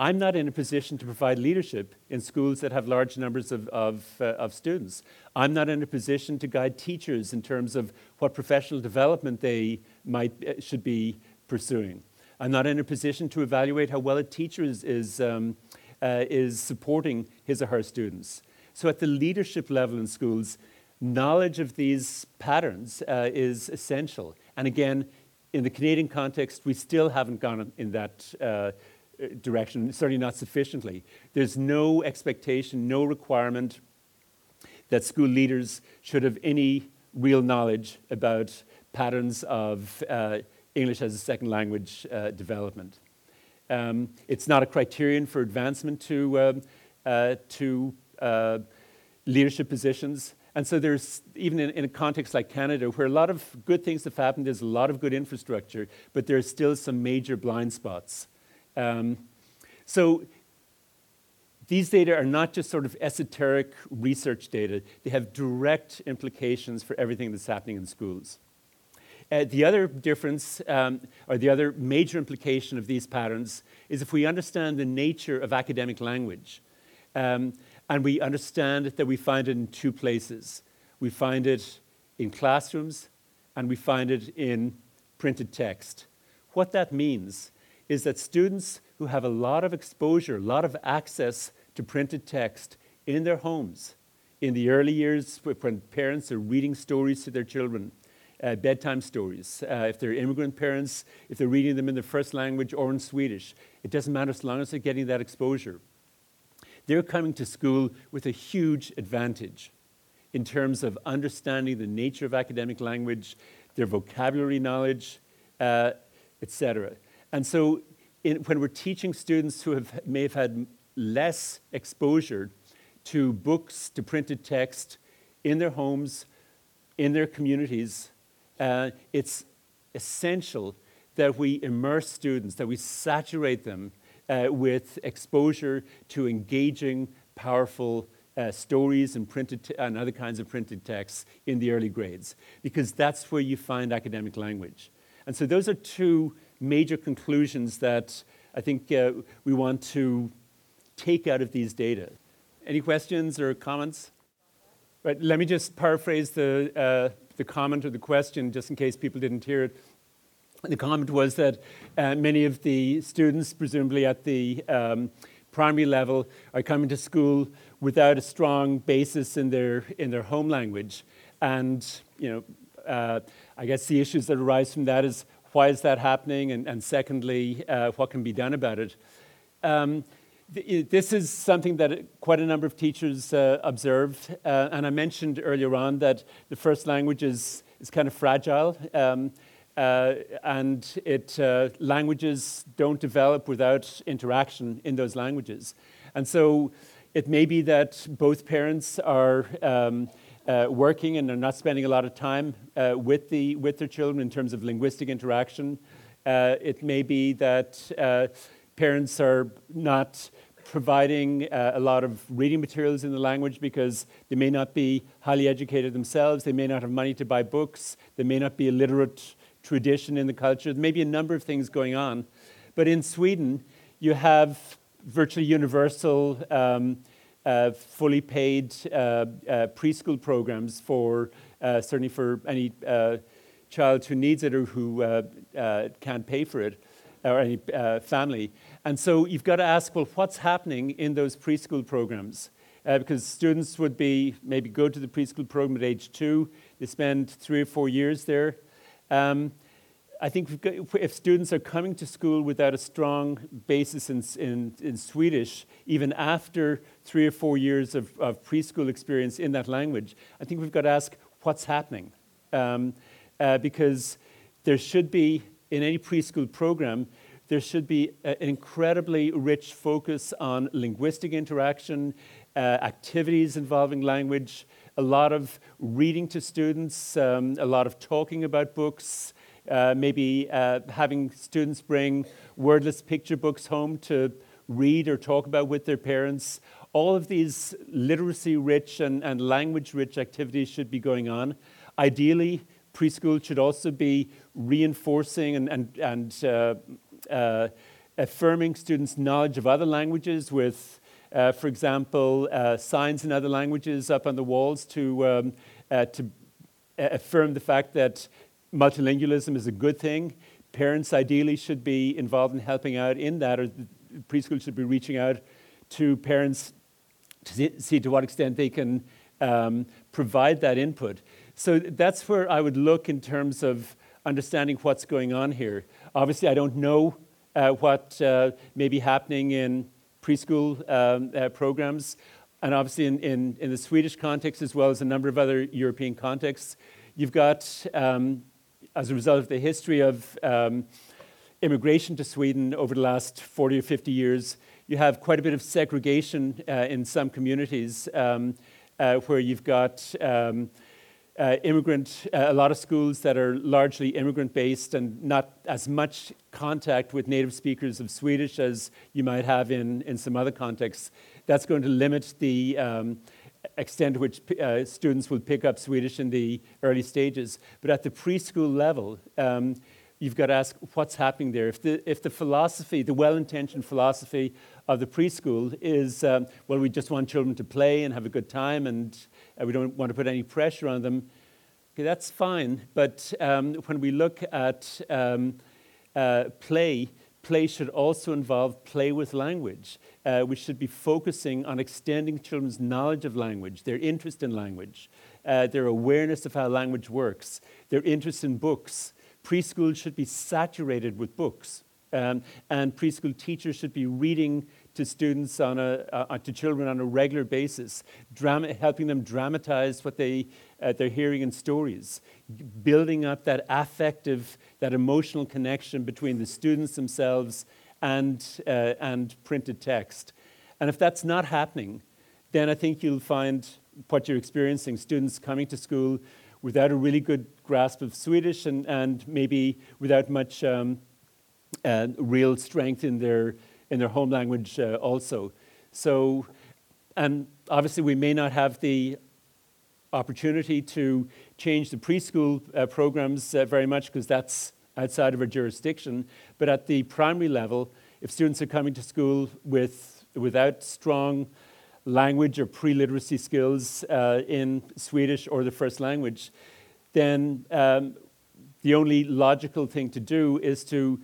I'm not in a position to provide leadership in schools that have large numbers of, of, uh, of, students. I'm not in a position to guide teachers in terms of what professional development they might, uh, should be pursuing. I'm not in a position to evaluate how well a teacher is, is, um, uh, is supporting his or her students. So, at the leadership level in schools, knowledge of these patterns uh, is essential. And again, in the Canadian context, we still haven't gone in that uh, direction, certainly not sufficiently. There's no expectation, no requirement that school leaders should have any real knowledge about patterns of uh, English as a second language uh, development. Um, it's not a criterion for advancement to, um, uh, to uh, leadership positions. And so there's, even in, in, a context like Canada, where a lot of good things have happened, there's a lot of good infrastructure, but there's still some major blind spots. Um, so these data are not just sort of esoteric research data, they have direct implications for everything that's happening in schools. Uh, the other difference, um, or the other major implication of these patterns, is if we understand the nature of academic language, um, and we understand that we find it in two places. We find it in classrooms, and we find it in printed text. What that means is that students who have a lot of exposure, a lot of access to printed text in their homes, in the early years when parents are reading stories to their children, uh, bedtime stories. Uh, if they're immigrant parents, if they're reading them in their first language or in Swedish, it doesn't matter as long as they're getting that exposure. They're coming to school with a huge advantage in terms of understanding the nature of academic language, their vocabulary knowledge, uh, etc. And so in, when we're teaching students who have, may have had less exposure to books, to printed text in their homes, in their communities, uh, it's essential that we immerse students, that we saturate them uh, with exposure to engaging, powerful uh, stories and, printed and other kinds of printed texts in the early grades, because that's where you find academic language. And so those are two major conclusions that I think uh, we want to take out of these data. Any questions or comments? Right, let me just paraphrase the, uh, the comment or the question just in case people didn't hear it. The comment was that uh, many of the students, presumably at the um, primary level, are coming to school without a strong basis in their, in their home language. And, you know, uh, I guess the issues that arise from that is why is that happening? And, and secondly, uh, what can be done about it? Um, th- this is something that quite a number of teachers uh, observed. Uh, and I mentioned earlier on that the first language is, is kind of fragile. Um, uh, and it, uh, languages don't develop without interaction in those languages. And so it may be that both parents are um, uh, working and they're not spending a lot of time uh, with, the, with their children in terms of linguistic interaction. Uh, it may be that uh, parents are not providing uh, a lot of reading materials in the language because they may not be highly educated themselves, they may not have money to buy books, they may not be a literate tradition in the culture, there may be a number of things going on. But in Sweden, you have virtually universal, um, fully paid uh, uh preschool programs for uh, certainly for any child who needs it or who can't pay for it or any family. And so you've got to ask, well, what's happening in those preschool programs? Uh, because students would be maybe go to the preschool program at age two, they spend three or four years there. Um, I think if students are coming to school without a strong basis in, in, in, Swedish, even after three or four years of, of, preschool experience in that language, I think we've got to ask what's happening. Um, uh, because there should be in any preschool program, there should be an incredibly rich focus on linguistic interaction, uh, activities involving language, a lot of reading to students, um, a lot of talking about books, uh, maybe uh, having students bring wordless picture books home to read or talk about with their parents. All of these literacy rich and, and language rich activities should be going on. Ideally, preschool should also be reinforcing and, and, and uh, uh, affirming students' knowledge of other languages with, uh, for example, uh, signs in other languages up on the walls to, um, uh, to affirm the fact that multilingualism is a good thing. Parents ideally should be involved in helping out in that, or preschool should be reaching out to parents to see to what extent they can um, provide that input. So that's where I would look in terms of understanding what's going on here. Obviously, I don't know uh, what uh, may be happening in preschool um, uh, programs, and obviously in, in, in, the Swedish context as well as a number of other European contexts. You've got, um, as a result of the history of um, immigration to Sweden over the last 40 or 50 years, you have quite a bit of segregation uh, in some communities um, uh, where you've got um, uh, immigrant, uh, a lot of schools that are largely immigrant based and not as much contact with native speakers of Swedish as you might have in, in some other contexts. That's going to limit the um, extent to which uh, students will pick up Swedish in the early stages. But at the preschool level, um, you've got to ask what's happening there. If the, if the philosophy, the well intentioned philosophy of the preschool is, um, well, we just want children to play and have a good time and uh, we don't want to put any pressure on them, okay, that's fine. But um, when we look at um, uh, play, play should also involve play with language. Uh, we should be focusing on extending children's knowledge of language, their interest in language, uh, their awareness of how language works, their interest in books. Preschool should be saturated with books. Um, and preschool teachers should be reading to students on a, uh, to children on a regular basis, drama, helping them dramatize what they, uh, they're hearing in stories, building up that affective, that emotional connection between the students themselves and, uh, and printed text. And if that's not happening, then I think you'll find what you're experiencing students coming to school without a really good grasp of Swedish and, and maybe without much um, uh, real strength in their in their home language uh, also. So, and obviously, we may not have the opportunity to change the preschool uh, programs uh, very much because that's outside of our jurisdiction. But at the primary level, if students are coming to school with, without strong language or pre literacy skills uh, in Swedish or the first language, then um, the only logical thing to do is to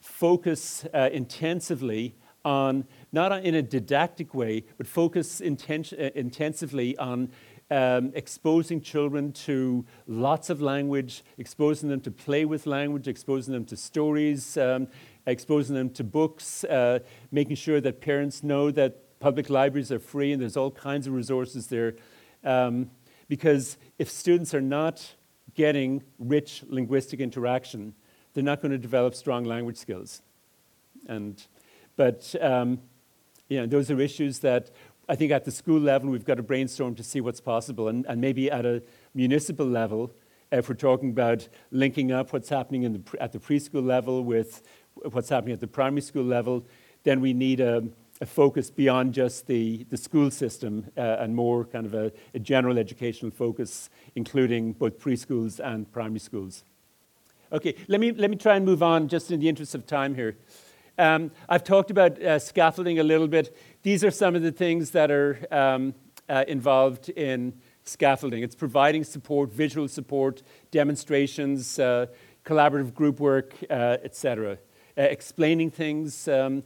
focus uh, intensively on, not in a didactic way, but focus inten- uh, intensively on um, exposing children to lots of language, exposing them to play with language, exposing them to stories, um, exposing them to books, uh, making sure that parents know that public libraries are free and there's all kinds of resources there. Um, because if students are not getting rich linguistic interaction, they're not going to develop strong language skills. And, but um, you know, those are issues that I think at the school level we've got to brainstorm to see what's possible. And, and maybe at a municipal level, if we're talking about linking up what's happening the, at the preschool level with what's happening at the primary school level, then we need a, a focus beyond just the, the school system uh, and more kind of a, a, general educational focus, including both preschools and primary schools. Okay, let me, let me try and move on just in the interest of time here. Um, I've talked about uh, scaffolding a little bit. These are some of the things that are um, uh, involved in scaffolding. It's providing support, visual support, demonstrations, uh, collaborative group work, uh, etc. Uh, explaining things, um,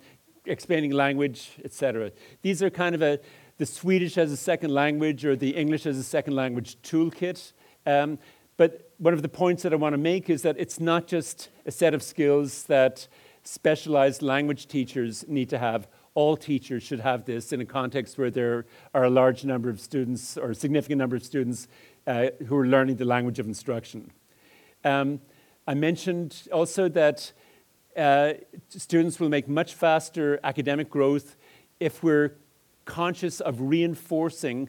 explaining language, etc. These are kind of a, the Swedish as a second language or the English as a second language toolkit. But one of the points that I want to make is that it's not just a set of skills that specialized language teachers need to have. All teachers should have this in a context where there are a large number of students or a significant number of students uh, who are learning the language of instruction. Um, I mentioned also that uh, students will make much faster academic growth if we're conscious of reinforcing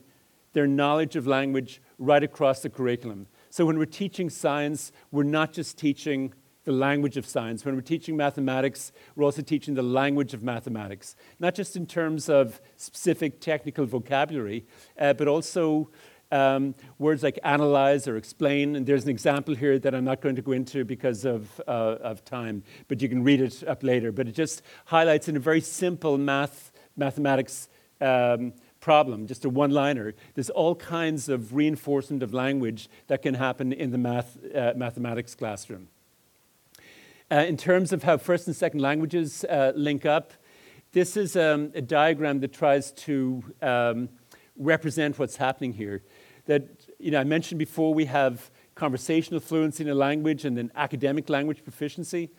their knowledge of language right across the curriculum. So when we're teaching science, we're not just teaching the language of science. When we're teaching mathematics, we're also teaching the language of mathematics, not just in terms of specific technical vocabulary, uh, but also um, words like analyze or explain. And there's an example here that I'm not going to go into because of, uh, of time, but you can read it up later. But it just highlights in a very simple math, mathematics um, problem, just a one liner. There's all kinds of reinforcement of language that can happen in the math, uh, mathematics classroom. Uh, in terms of how first and second languages uh, link up, this is um, a diagram that tries to um, represent what's happening here that, you know, I mentioned before we have conversational fluency in a language and then academic language proficiency.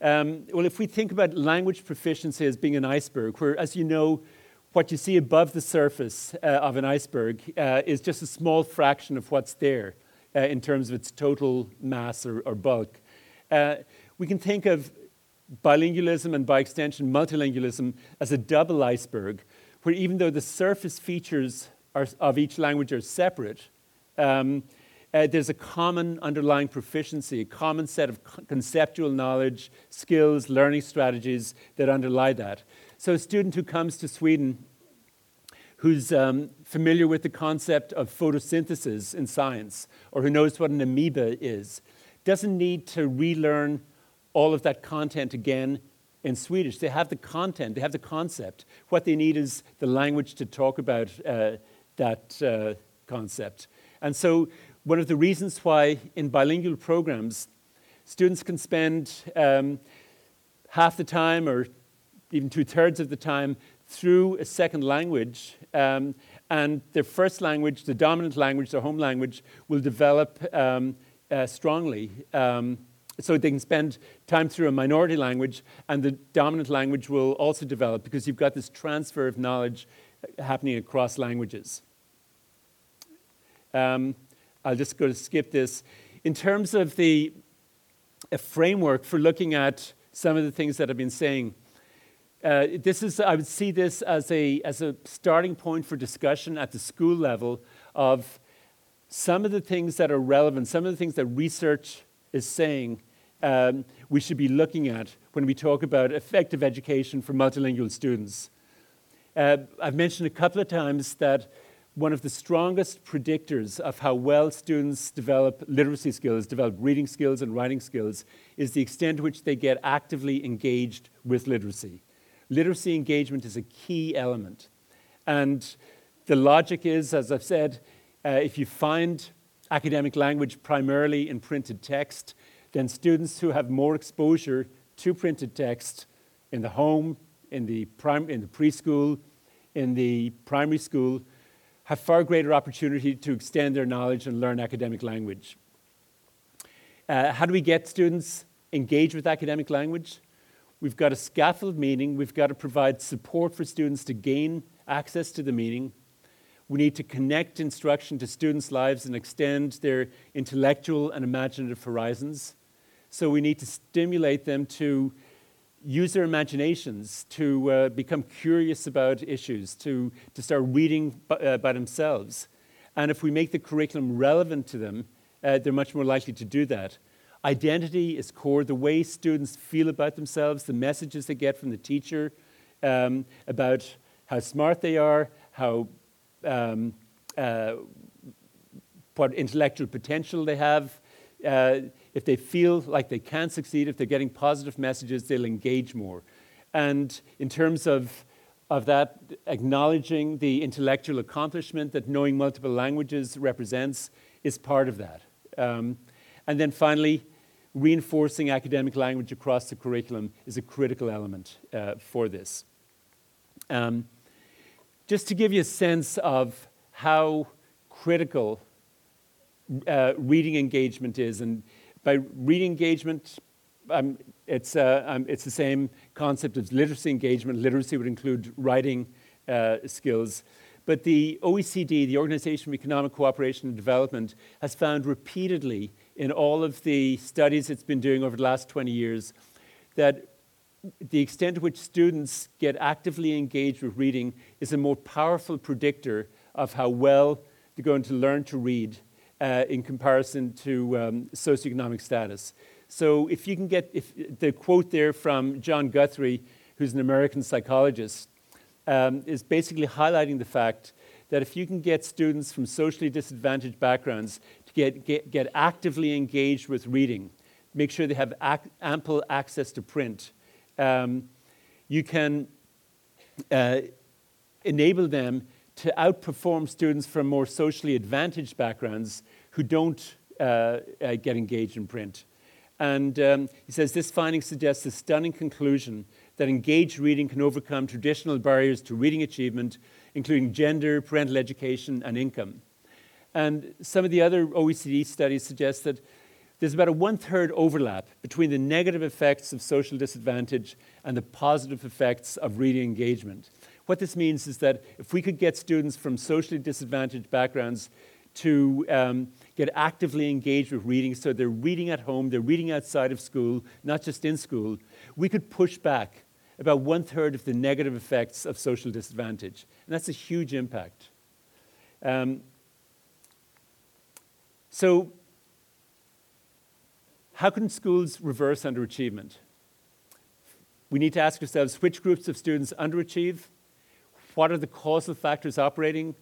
Um, well, if we think about language proficiency as being an iceberg, where, as you know, what you see above the surface uh, of an iceberg uh, is just a small fraction of what's there uh, in terms of its total mass or, or bulk. Uh, we can think of bilingualism and, by extension, multilingualism as a double iceberg, where even though the surface features are, of each language are separate, um, uh, there's a common underlying proficiency, a common set of conceptual knowledge, skills, learning strategies that underlie that. So, a student who comes to Sweden who's um, familiar with the concept of photosynthesis in science or who knows what an amoeba is doesn't need to relearn all of that content again in Swedish. They have the content, they have the concept. What they need is the language to talk about uh, that uh, concept. And so, one of the reasons why in bilingual programs, students can spend um, half the time or even two thirds of the time through a second language, um, and their first language, the dominant language, their home language, will develop um, uh, strongly. Um, so they can spend time through a minority language, and the dominant language will also develop because you've got this transfer of knowledge happening across languages. Um, I'll just go to skip this. In terms of the framework for looking at some of the things that I've been saying, uh, this is, I would see this as a, as a starting point for discussion at the school level of some of the things that are relevant, some of the things that research is saying um, we should be looking at when we talk about effective education for multilingual students. Uh, I've mentioned a couple of times that one of the strongest predictors of how well students develop literacy skills, develop reading skills and writing skills, is the extent to which they get actively engaged with literacy. Literacy engagement is a key element. And the logic is, as I've said, uh, if you find academic language primarily in printed text, then students who have more exposure to printed text in the home, in the, prim- in the preschool, in the primary school, have far greater opportunity to extend their knowledge and learn academic language. Uh, how do we get students engaged with academic language? We've got a scaffold meaning. We've got to provide support for students to gain access to the meaning. We need to connect instruction to students' lives and extend their intellectual and imaginative horizons. So we need to stimulate them to use their imaginations to uh, become curious about issues, to, to start reading by, uh, by themselves. And if we make the curriculum relevant to them, uh, they're much more likely to do that. Identity is core. The way students feel about themselves, the messages they get from the teacher, um, about how smart they are, how um, uh, what intellectual potential they have. Uh, if they feel like they can succeed, if they're getting positive messages, they'll engage more. And in terms of, of that, acknowledging the intellectual accomplishment that knowing multiple languages represents is part of that. Um, and then finally, reinforcing academic language across the curriculum is a critical element uh, for this. Um, just to give you a sense of how critical uh, reading engagement is, and by reading engagement, um, it's, uh, um, it's the same concept as literacy engagement. Literacy would include writing uh, skills. But the OECD, the Organization for Economic Cooperation and Development, has found repeatedly in all of the studies it's been doing over the last 20 years that the extent to which students get actively engaged with reading is a more powerful predictor of how well they're going to learn to read uh, in comparison to um, socioeconomic status. So if you can get if, the quote there from John Guthrie, who's an American psychologist, um, is basically highlighting the fact that if you can get students from socially disadvantaged backgrounds get, get, get actively engaged with reading, make sure they have ac- ample access to print, um, you can uh, enable them to outperform students from more socially advantaged backgrounds who don't uh, uh, get engaged in print. And um, he says this finding suggests a stunning conclusion that engaged reading can overcome traditional barriers to reading achievement, including gender, parental education, and income. And some of the other OECD studies suggest that there's about a one third overlap between the negative effects of social disadvantage and the positive effects of reading engagement. What this means is that if we could get students from socially disadvantaged backgrounds to um, get actively engaged with reading, so they're reading at home, they're reading outside of school, not just in school, we could push back about one third of the negative effects of social disadvantage. And that's a huge impact. Um, so, how can schools reverse underachievement? We need to ask ourselves which groups of students underachieve, what are the causal factors operating,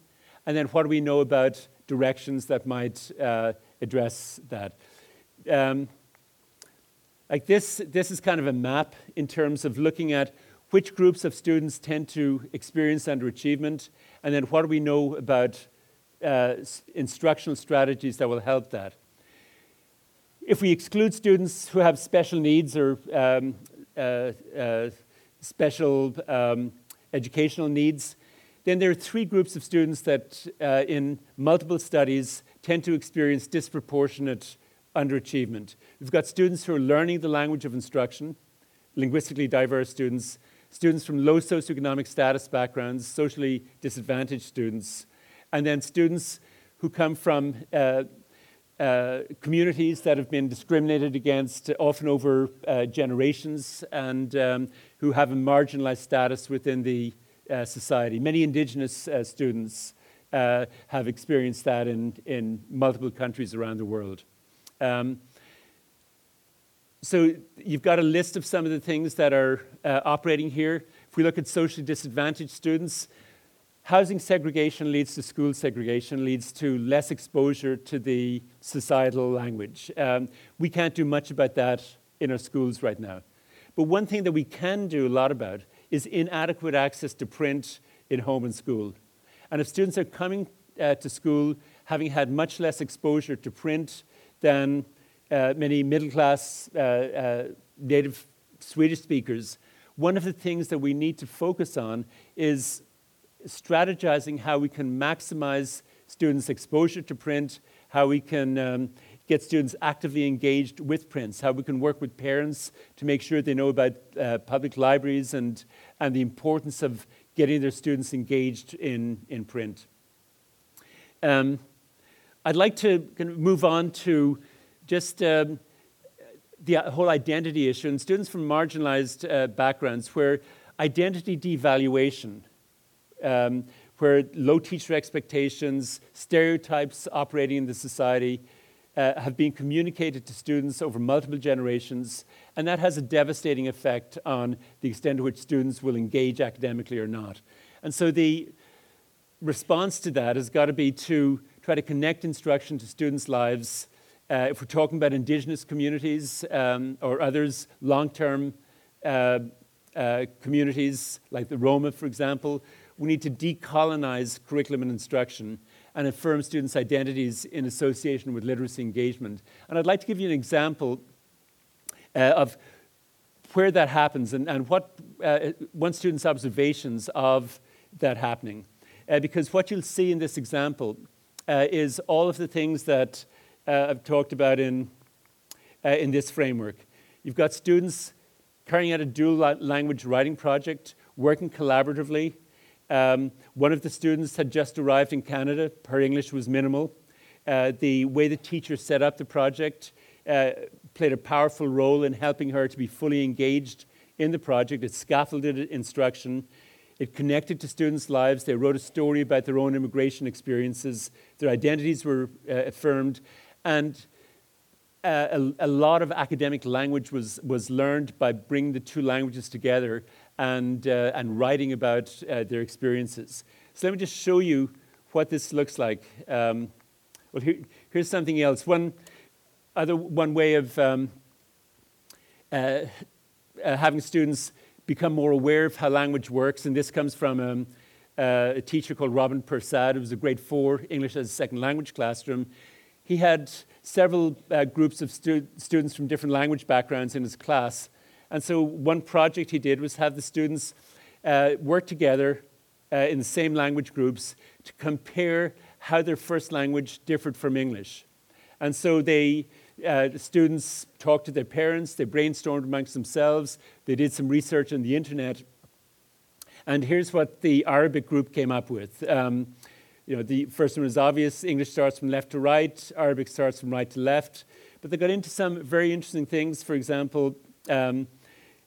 and then what do we know about directions that might uh, address that. Um, like this, this is kind of a map in terms of looking at which groups of students tend to experience underachievement, and then what do we know about uh, instructional strategies that will help that. If we exclude students who have special needs or um, uh, uh, special um, educational needs, then there are three groups of students that, uh, in multiple studies, tend to experience disproportionate underachievement. We've got students who are learning the language of instruction, linguistically diverse students, students from low socioeconomic status backgrounds, socially disadvantaged students, and then students who come from uh, uh, communities that have been discriminated against, often over uh, generations, and um, who have a marginalized status within the uh, society. Many indigenous uh, students uh, have experienced that in, in multiple countries around the world. Um, so you've got a list of some of the things that are operating here. If we look at socially disadvantaged students, housing segregation leads to school segregation, leads to less exposure to the societal language. Um, we can't do much about that in our schools right now. But one thing that we can do a lot about is inadequate access to print in home and school. And if students are coming uh, to school having had much less exposure to print than uh, many middle class uh, uh, native Swedish speakers, one of the things that we need to focus on is strategizing how we can maximize students' exposure to print, how we can um, get students actively engaged with prints, how we can work with parents to make sure they know about uh, public libraries and, and the importance of getting their students engaged in, in print. Um, I'd like to move on to just um, the whole identity issue and students from marginalized uh, backgrounds where identity devaluation, um, where low teacher expectations, stereotypes operating in the society, uh, have been communicated to students over multiple generations, and that has a devastating effect on the extent to which students will engage academically or not. And so the response to that has got to be to try to connect instruction to students' lives. Uh, if we're talking about indigenous communities um, or others, long term uh, uh, communities like the Roma, for example, we need to decolonize curriculum and instruction and affirm students' identities in association with literacy engagement. And I'd like to give you an example uh, of where that happens and, and what uh, one student's observations of that happening. Uh, because what you'll see in this example uh, is all of the things that uh, I've talked about in, uh, in this framework. You've got students carrying out a dual language writing project, working collaboratively, um, one of the students had just arrived in Canada. Her English was minimal. Uh, the way the teacher set up the project uh, played a powerful role in helping her to be fully engaged in the project. It scaffolded instruction. It connected to students' lives. They wrote a story about their own immigration experiences. Their identities were uh, affirmed. And uh, a, a, lot of academic language was, was learned by bringing the two languages together and, uh, and writing about uh, their experiences. So let me just show you what this looks like. Um, well, here, here's something else. One, other, one way of um, uh, uh having students become more aware of how language works, and this comes from um, uh, a teacher called Robin Persad. It was a grade four English as a second language classroom. He had several uh, groups of stu- students from different language backgrounds in his class, and so one project he did was have the students uh, work together uh, in the same language groups to compare how their first language differed from English. And so they, uh, the students talked to their parents, they brainstormed amongst themselves, they did some research on the internet. And here's what the Arabic group came up with. Um, you know, the first one was obvious. English starts from left to right. Arabic starts from right to left. But they got into some very interesting things. For example, um,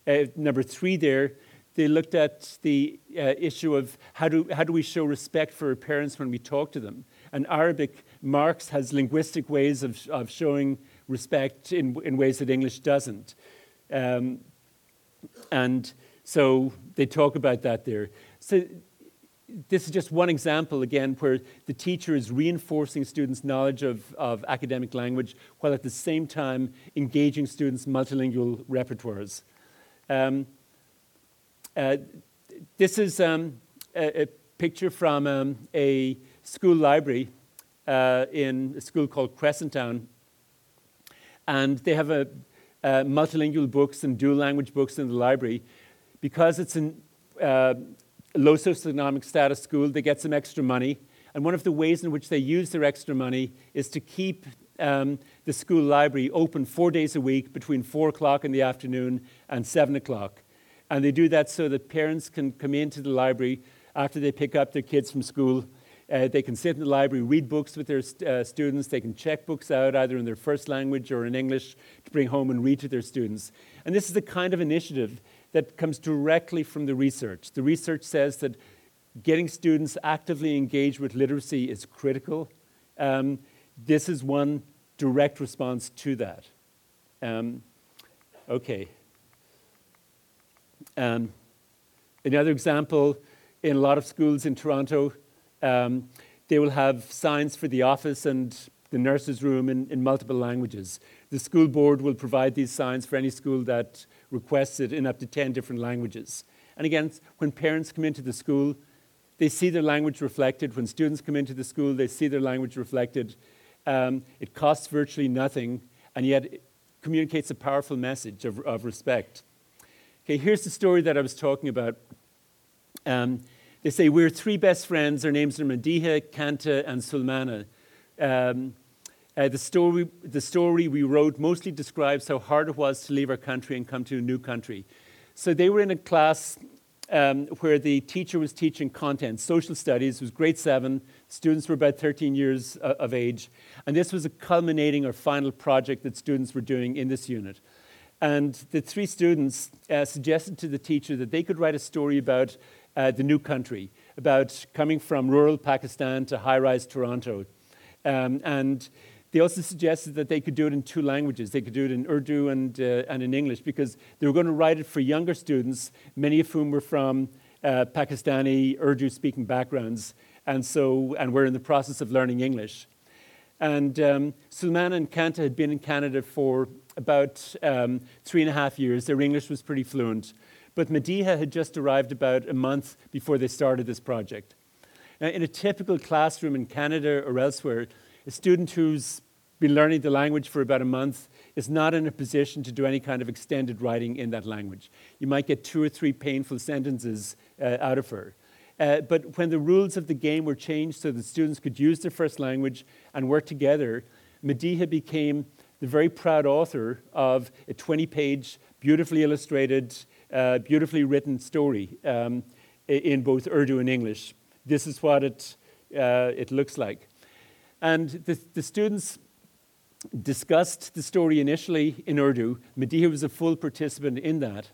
uh, number three there, they looked at the uh, issue of how do, how do we show respect for our parents when we talk to them. And Arabic, marks has linguistic ways of, of showing respect in, in ways that English doesn't. Um, and so they talk about that there. So this is just one example, again, where the teacher is reinforcing students' knowledge of, of academic language while at the same time engaging students' multilingual repertoires. Um, uh, this is um, a, a, picture from um, a school library uh, in a school called Crescent Town. And they have a, a multilingual books and dual language books in the library. Because it's a uh, low socioeconomic status school, they get some extra money. And one of the ways in which they use their extra money is to keep um, the school library open four days a week between four o'clock in the afternoon and seven o'clock. And they do that so that parents can come into the library after they pick up their kids from school. Uh, they can sit in the library, read books with their uh, students. They can check books out either in their first language or in English to bring home and read to their students. And this is the kind of initiative that comes directly from the research. The research says that getting students actively engaged with literacy is critical. Um, this is one direct response to that. Um, okay. Um, another example in a lot of schools in Toronto, um, they will have signs for the office and the nurse's room in, in, multiple languages. The school board will provide these signs for any school that requests it in up to 10 different languages. And again, when parents come into the school, they see their language reflected. When students come into the school, they see their language reflected. Um, it costs virtually nothing, and yet it communicates a powerful message of, of respect. Okay, here's the story that I was talking about. Um, they say, We're three best friends. Our names are Madiha, Kanta, and Sulmana. Um, uh, the, story, the story we wrote mostly describes how hard it was to leave our country and come to a new country. So they were in a class um, where the teacher was teaching content, social studies, it was grade seven. Students were about 13 years uh, of age. And this was a culminating or final project that students were doing in this unit. And the three students uh, suggested to the teacher that they could write a story about uh, the new country, about coming from rural Pakistan to high rise Toronto. Um, and they also suggested that they could do it in two languages. They could do it in Urdu and, uh, and in English because they were going to write it for younger students, many of whom were from uh, Pakistani Urdu speaking backgrounds, and so and were in the process of learning English. And um, and Kanta had been in Canada for about um, three and a half years. Their English was pretty fluent. But Madiha had just arrived about a month before they started this project. Now, in a typical classroom in Canada or elsewhere, a student who's been learning the language for about a month is not in a position to do any kind of extended writing in that language. You might get two or three painful sentences uh, out of her. Uh, but when the rules of the game were changed so that students could use their first language and work together, Madiha became the very proud author of a 20 page, beautifully illustrated, uh, beautifully written story um, in both Urdu and English. This is what it, uh, it looks like. And the, the students discussed the story initially in Urdu. Madiha was a full participant in that.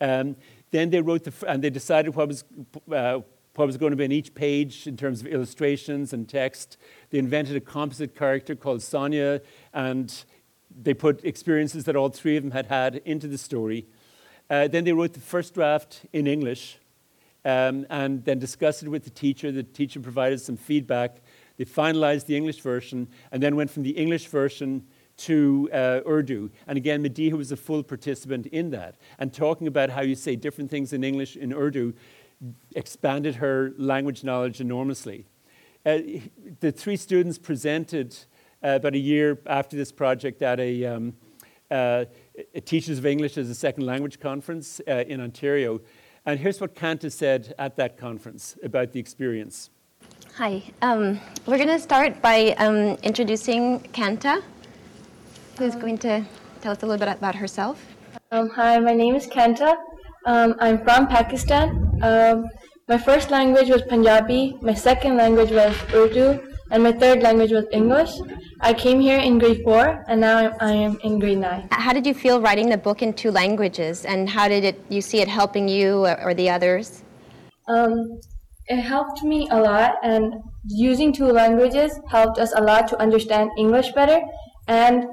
Um, then they wrote the, and they decided what was, uh, what was going to be in each page in terms of illustrations and text. They invented a composite character called Sonia, and they put experiences that all three of them had had into the story. Uh, then they wrote the first draft in English um, and then discussed it with the teacher. The teacher provided some feedback. They finalized the English version and then went from the English version to uh, Urdu. And again, Madiha was a full participant in that. And talking about how you say different things in English in Urdu expanded her language knowledge enormously. Uh, the three students presented uh, about a year after this project at a, um, uh, a Teachers of English as a Second Language conference uh, in Ontario. And here's what Kanta said at that conference about the experience. Hi. Um, we're going to start by um, introducing Kanta, who's going to tell us a little bit about herself. Um, hi, my name is Kanta. Um, I'm from Pakistan. Um, my first language was Punjabi, my second language was Urdu, and my third language was English. I came here in grade four, and now I am in grade nine. How did you feel writing the book in two languages, and how did it you see it helping you or, or the others? Um, it helped me a lot, and using two languages helped us a lot to understand English better. And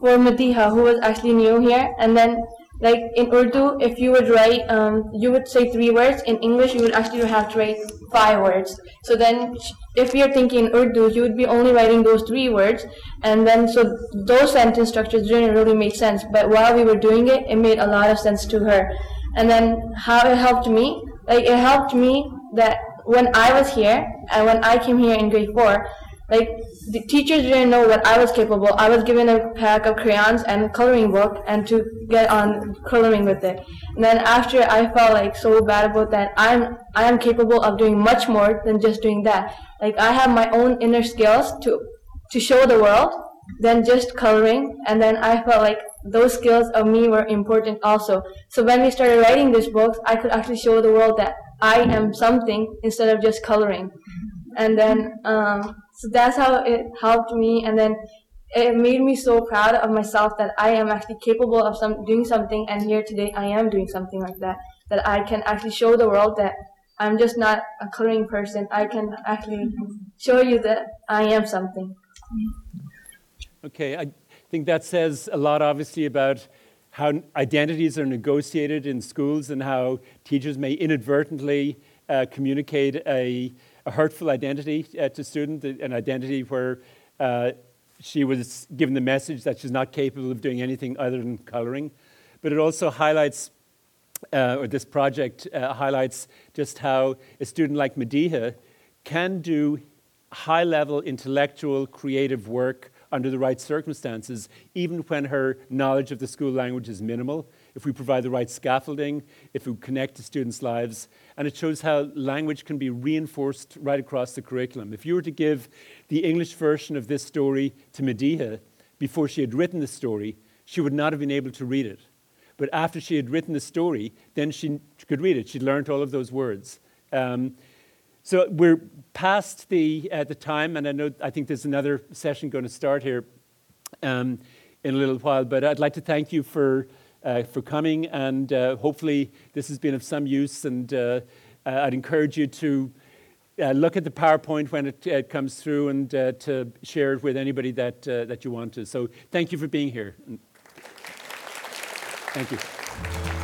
for Madiha, who was actually new here, and then like in Urdu, if you would write, um, you would say three words. In English, you would actually have to write five words. So then, if you're thinking Urdu, you would be only writing those three words, and then so those sentence structures didn't really make sense. But while we were doing it, it made a lot of sense to her. And then how it helped me, like it helped me that when I was here and when I came here in grade four, like the teachers didn't know what I was capable. I was given a pack of crayons and coloring book and to get on coloring with it. And then after I felt like so bad about that, I'm I am capable of doing much more than just doing that. Like I have my own inner skills to to show the world than just coloring. And then I felt like those skills of me were important also. So when we started writing these books, I could actually show the world that I am something instead of just coloring. And then um, so that's how it helped me, and then it made me so proud of myself that I am actually capable of some doing something, and here today I am doing something like that. That I can actually show the world that I'm just not a coloring person. I can actually show you that I am something. Okay, I think that says a lot, obviously, about how identities are negotiated in schools and how teachers may inadvertently uh, communicate a a hurtful identity uh, to student, an identity where uh, she was given the message that she's not capable of doing anything other than coloring. But it also highlights, uh, or this project uh, highlights just how a student like Madiha can do high level intellectual, creative work under the right circumstances, even when her knowledge of the school language is minimal if we provide the right scaffolding, if we connect to students' lives. And it shows how language can be reinforced right across the curriculum. If you were to give the English version of this story to Madiha before she had written the story, she would not have been able to read it. But after she had written the story, then she could read it. She learned all of those words. Um, so we're past the, uh, the time, and I know I think there's another session going to start here um, in a little while. But I'd like to thank you for uh, for coming, and uh, hopefully this has been of some use. And uh, uh, I'd encourage you to uh, look at the PowerPoint when it uh, comes through and to share it with anybody that, that you want to. So thank you for being here. Thank you.